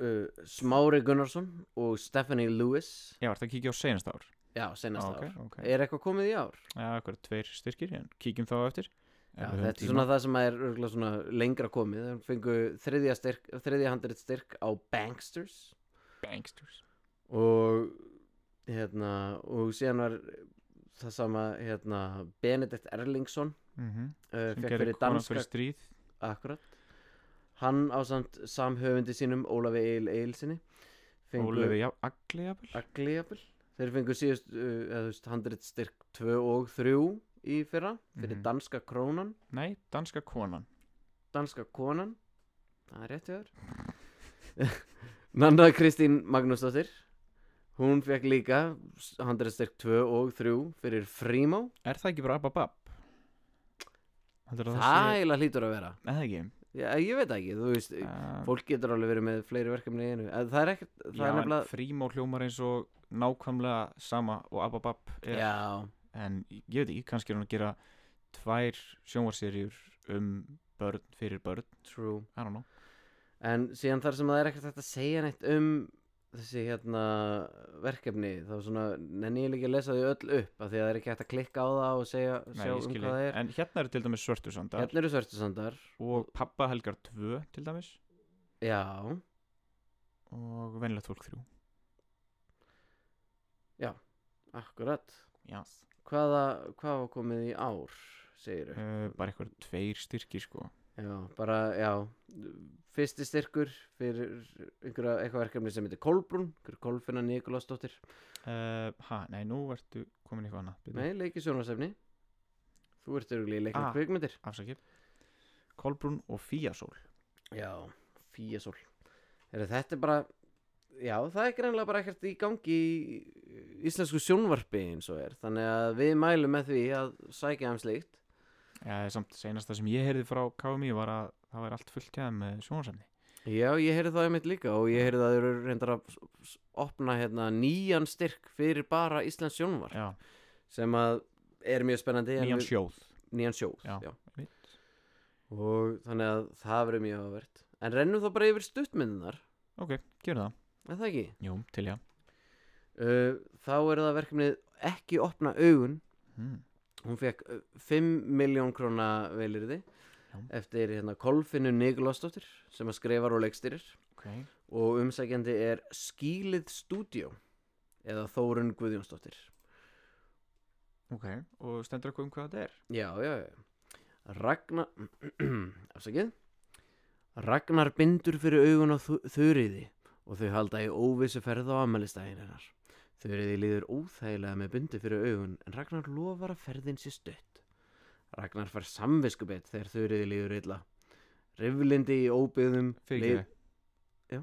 uh, Smári Gunnarsson og Stephanie Lewis. Já, ertu að kíkja á senast ár? Já, senast Ok, ár. ok. er eitthvað komið í ár? Já, eitthvað tveir styrkir kíkjum þá eftir Já, þetta er svona það sem er örugglega svona lengra komið. Þeir fengu þriðja, styrk, þriðja handrið styrk á Banksters. Banksters. Og hérna og síðan var það sama hérna Benedikt Erlingsson mm -hmm. uh, sem gerir fyrir kona danska fyrir stríð. Akkurat. Hann á samt samhöfundi sínum Ólafi Eil Eilsinni Ólefi já, Agli jafnvel? Agli jafnvel. Þeir fengu síðust uh, handrið styrk 2 og 3 í fyrra fyrir Mhm. danska krónan. Nei, danska konan. Danska konan. Það er rétt hjá þér. Nanda Kristín Magnúsdóttir. Hún fekk líka handræðstyrk 2 og 3 fyrir Frímó. Er það ekki bara Ababab? Það eiginlega hlýtur að vera. Það ekki? Já, ég veit ekki, þú veist uh, fólk getur alveg verið með fleiri verkefni í einu. En það er ekkert, það Já, er nefnilega Frímó hljómar eins og nákvæmlega sama og Ababab er. Já, En ég veit ekki, kannski er hún að gera tvær sjónvarserjur um börn fyrir börn. True. I don't know. En síðan þar sem það er ekkert hægt að segja neitt um þessi hérna verkefni þá svona nenni ég líka að lesa þau öll upp af því að það er ekki hægt að klikka á það og segja, Nei, sjá um hvað það er. En hérna eru til dæmis Svörtusandar Hérna eru svörtusandar og Pappa Helgar 2 til dæmis. Já, og Venlegt fólk 3 akkurat. Já, Hvaða, hvað var komið í ár, segir uh, bara eitthvað tveir styrkir sko. Já, bara, já Fyrsti styrkur fyrir einhverja, eitthvað verkefni sem heitir Kolbrún Kolfinna Nikolásdóttir uh, Ha, nei, nú ertu komin eitthvað annað bíddu. Nei, leiki sjónvarsefni Þú ert örgulega í leikna Ah. kvikmyndir. afsakið. Kolbrún og Fíasól. Já, fíasól. Er Þetta er bara Já, það er greinlega bara ekkert í gangi í íslensku sjónvarpi eins og er. Þannig að við mælum með því að sækja um slíkt. Já, samt senasta sem ég heyrði frá KMI var að það var allt fullt kæða með sjónarsamni Já, ég heyrði það einmitt líka og ég heyrði að þeir eru reyndar að opna hérna nýjan styrk fyrir bara Íslands sjónvar Já, sem að er mjög spennandi en nýjan sjóð. Nýjan sjóð Já, já. og þannig að það verður mjög áverð en rennum þá bara yfir stuttmyndunar Ok, gerum það er það ekki? Jú, til já Uh, þá er það verkefnið ekki opna augun hmm. hún fekk uh, 5 miljón króna velirði Já. eftir hérna Kolfinu Nikolásdóttir sem að skrifar og leikstyrir Ok, og umsækjandi er Skílið Studio eða Þórun Guðjónsdóttir ok Og stendur eitthvað um hvað þetta er? Já, já, já Ragnar Afsakið Ragnar bindur fyrir augun á Þu- Þuríði og þau halda í óvissu ferð á ammælistæðin hennar Þuríði líður óþægilega með bindu fyrir augun en Ragnar lofar að ferðin sé stutt Ragnar fær samviskubett þegar Þuríði líður illa Riflindi í óbyggðum Fyrir ekki Já.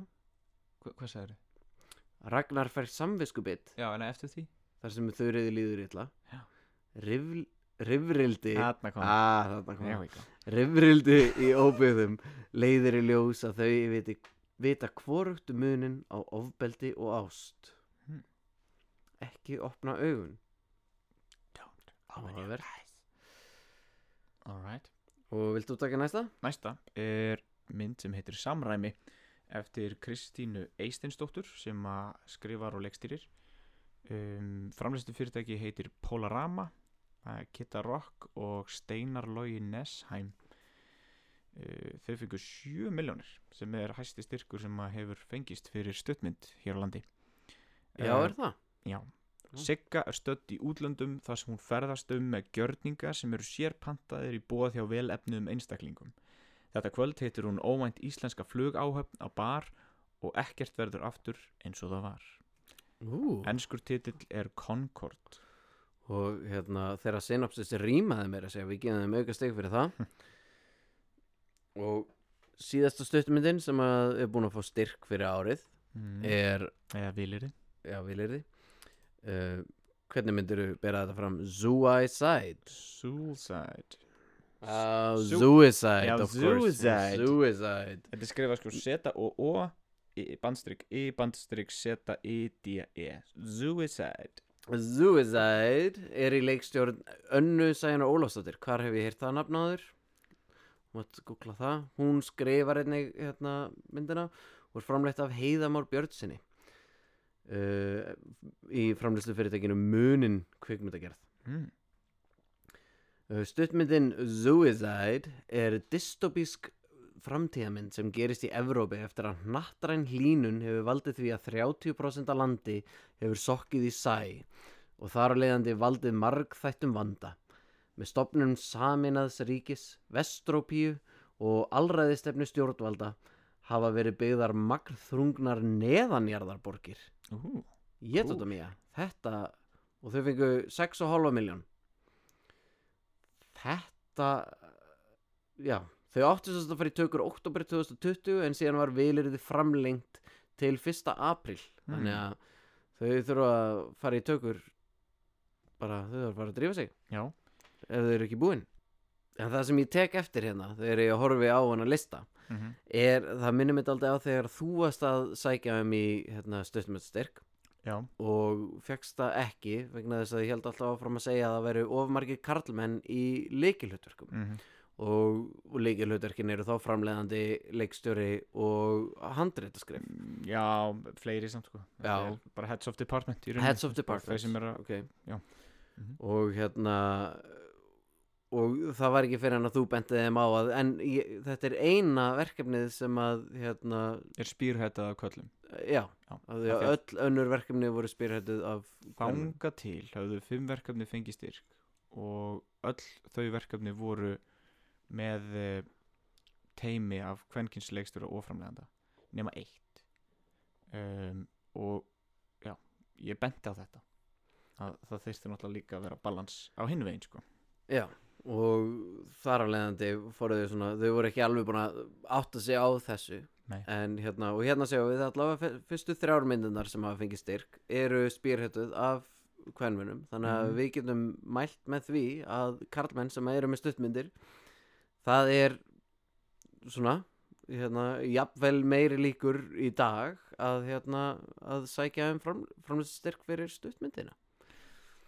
Hva, Hvað sagður þið? Ragnar fær samviskubett Já, en eftir því þar sem Þuríði líður illa Já. Það. ekki Rifrildi í óbyggðum leiðir í ljós að þau viti, vita hvorugt munin á ofbeldi og ást. Hmm. ekki opna augun. Don't. Áhugavert. Alright. Og viltu taka næsta? Næsta er mynd sem heitir Samræmi eftir Kristínu Eisteinsdóttur sem skrifar og leikstýrir. Um, framleistu fyrirtæki heitir Polarama Kitta Rock og Steinar Logi Nesheim þau fengur 7 miljónir sem er hæsti styrkur sem að hefur fengist fyrir stuttmynd hér á landi Já, Eh, er það? Já. Sigga er stödd í útlöndum þar sem hún ferðast um með gjörninga sem eru sérpantaðir í bóð hjá vel efnuðum einstaklingum. Þetta kvöld heitir hún óvænt íslenska flugáhöfn á bar og ekkert verður aftur eins og það var. Ú. Enskur titill er Concord. og hérna þegar synopsis rýmaði mér að segja við þeim auka steg fyrir það og síðasta stuttumyndin sem að er búin að fá styrk fyrir árið Mm. er Eða vilirði. já, vilirði uh, hvernig myndir þú bera þetta fram Suicide Suicide. Uh, suicide, Já, of course suicide. Suicide Þetta er skrifað sko seta og o í bandstryk i bandstryk seta i d e Suicide. Suicide er í leikstjórn Önnu Sæjunar Ólafsdóttir Hvar hef ég heyrt það nafnáður? Mátt googla það Hún skrifar einnig hérna, myndina og er framleitt af Heiðamár Björnsinni uh, í framleiðslu fyrirtækinu Munin kvikmyndagerð Mm. Uh, Stuttmyndin Suicide er dystopísk framtíðamynd sem gerist í Evrópi eftir að hnattræn hlínun hefur valdið því að 30% af landi hefur sokkið í sæ og þar á leiðandi valdið margþættum vanda. Með stopnum saminaðs ríkis, Vestrópíu og allræðistefnu stjórnvalda hafa verið byggðar magnþrungnar neðanjarðarborgir. Ú, Ég tóta mía, þetta og þau fengu 6,5 miljón Þetta já, þau áttu þess að fara í tökur oktober 2020 en síðan var vilirði framlengt til 1. apríl Mm. þannig að þau þurfa að fara í tökur bara þau þurfa að fara að drífa sig Já. Ef þau eru ekki búin en það sem ég tek eftir hérna þegar ég horfi á hana lista Mm er, það minnir mitt aldrei á þegar þú varst að sækja um í hérna, stöðsmöldstyrk Já. og fegst það ekki vegna þess að ég held alltaf áfram að segja að það veru ofmargir karlmenn í leikilhutverkum Mm og, og leikilhutverkin eru þá framleiðandi leikstjóri og handreitaskrif Já, fleiri samt sko Já. Bara heads of department. Heads of að okay. já. Mhm. og hérna og það var ekki fyrir hann að þú bentið þeim á að en ég, þetta er eina verkefnið sem að hérna, Er spýrhettað af köllum. Já, Já, að að öll önnur verkefni voru spyrhættuð af. Þanga til hafðu fimm verkefni fengið styrk og öll þau verkefni voru með eh, teimi af kvenkinsleikstjóra og framleganda nema eitt. Um, og já, ég benti á þetta. Að það þyrfti náttúrulega líka að vera balans á hinn veginn sko. Já, og þar af leiðandi fóru þau svona, þau voru ekki alveg búin að átta sig á þessu Nei. en hérna, og hérna séum við allavega fyr- fyrstu þrjár myndunar sem hafa fengið styrk eru spýrhættuð af kvenmunum, þannig að Mhm. við getum mælt með því að karlmenn sem eru með stuttmyndir það er svona hérna, jafnvel meiri líkur í dag að hérna að sækja um fram, framlýst fyrir stuttmyndina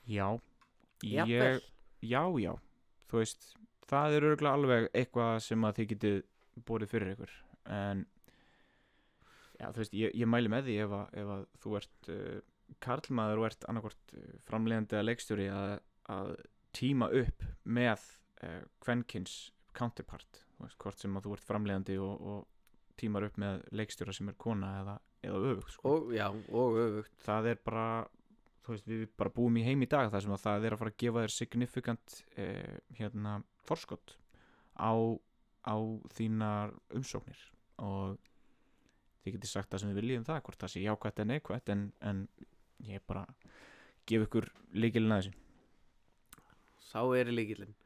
Já, Jafnvel. ég, já, já Þú veist, það er örgulega alveg eitthvað sem að þið getið borið fyrir ykkur. En Já, þú veist, ég, ég mæli með því ef að, ef að þú ert uh, karlmaður og ert annarkvort uh, framleiðandi að leikstjóri að, að tíma upp með uh, kvenkins counterpart. Þú veist, hvort sem að þú ert framleiðandi og, og tímar upp með leikstjóra sem er kona eða, eða öfugt sko. og já, og öfugt. Það er bara þú veist, við bara búum í heim í dag þar sem að það er að fara að gefa þér signifikant eh, hérna, forskott á, á þínar umsóknir. Og þið getið sagt það sem við viljum það hvort það sé jákvætt en neikvætt en, en ég bara gef ykkur líkilin að þessu. Sá er í líkillin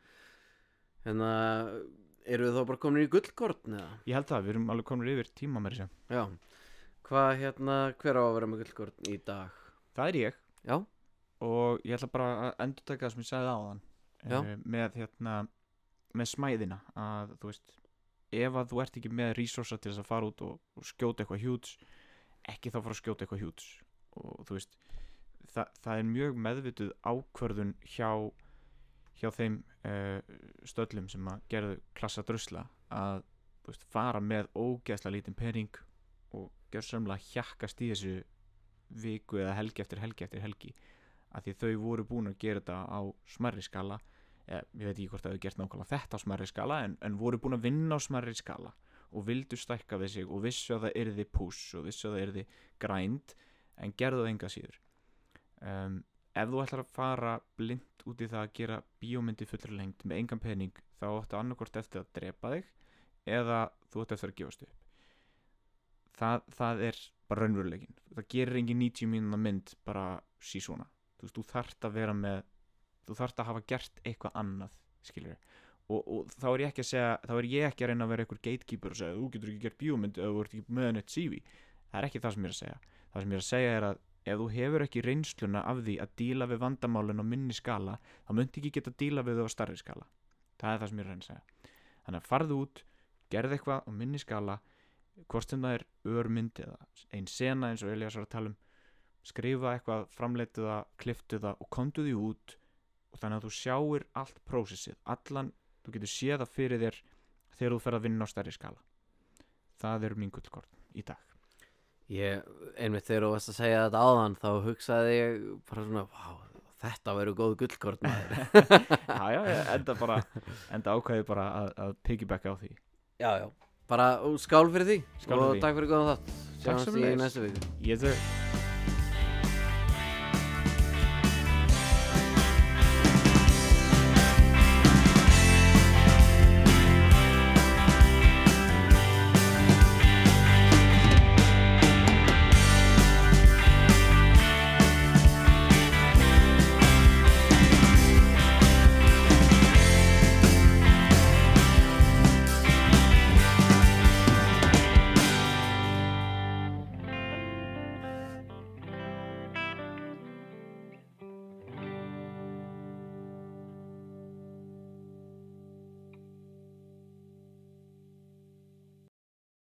hérna eru við þá bara komin í gullkortn eða? ég held það, við erum alveg komin yfir tíma með þessu já, hvað hérna hver á að vera með gullkortn í dag? Það er ég já, og ég ætla bara að endur taka það sem ég sagði áðan Já. uh, með hérna með smæðina að þú veist ef að þú ert ekki með resursa til þess að fara út og, og skjóta eitthvað hjúts ekki þá fara að skjóta eitthvað hjúts og þú veist það, það er mjög meðvituð ákvörðun hjá hjá þeim uh, stöllum sem að gerðu klassa drusla að veist, fara með ógeðslega lítinn pening og gjörsamlega hjakkast í þessu viku eða helgi eftir helgi eftir helgi að því þau voru búin að gera þetta á smerri skala. Eh, ég veit ekki hvort það hefur gert nákvæmlega þetta á smerri skala en, en voru búin að vinna á smerri skala og vildu stækka við sig og vissu að það yrði push og vissu að það yrði grind en gerðu það enga síður. Um, ef þú ætlar að fara blind út í það að gera bíómyndi fullri lengt með engan pening þá áttu annarkort eftir að drepa þig eða þú ætti eftir að gefast upp það, það er bara raunveruleikin það gerir engin 90 mínúna mynd bara sí svona þú veist, þú þarft að vera með þú þarft að hafa gert eitthvað annað skilur og, og þá er ég ekki að segja þá er ég ekki að reyna að vera einhver gatekeeper og segja þú getur ekki gert bíómynd ef þú ert ekki með neitt CV það er ekki það sem ég er að segja. Það sem ég er að segja er að ef þú hefur ekki reynsluna af því að díla við vandamálin á minni skala þá myndi ekki geta díla við þau á starri skala. Það er það sem ég er að reyna að segja. Þannig að farðu út, gerð eitthvað á minni skala hvort sem það er örmynd eða ein sena eins og Elias var að tala um skrifa eitthvað, framleitu það, kliftu það og kontu því út og þannig að þú sjáir allt prósessið allan, þú getur séð það fyrir þér þegar þú fer að vinna á stærri skala. Það er mín gullkort í dag. Ég, einmitt þegar þú varst að segja þetta áðan þá hugsaði ég bara svona, vá, þetta verður góð gullkort já, já, enda bara enda ákvæði bara að, að piggybacka á því. Já, já, bara skál fyrir því Skál fyrir og því. takk fyrir góðan þátt. Sjáumst í næstu viku. Ég þau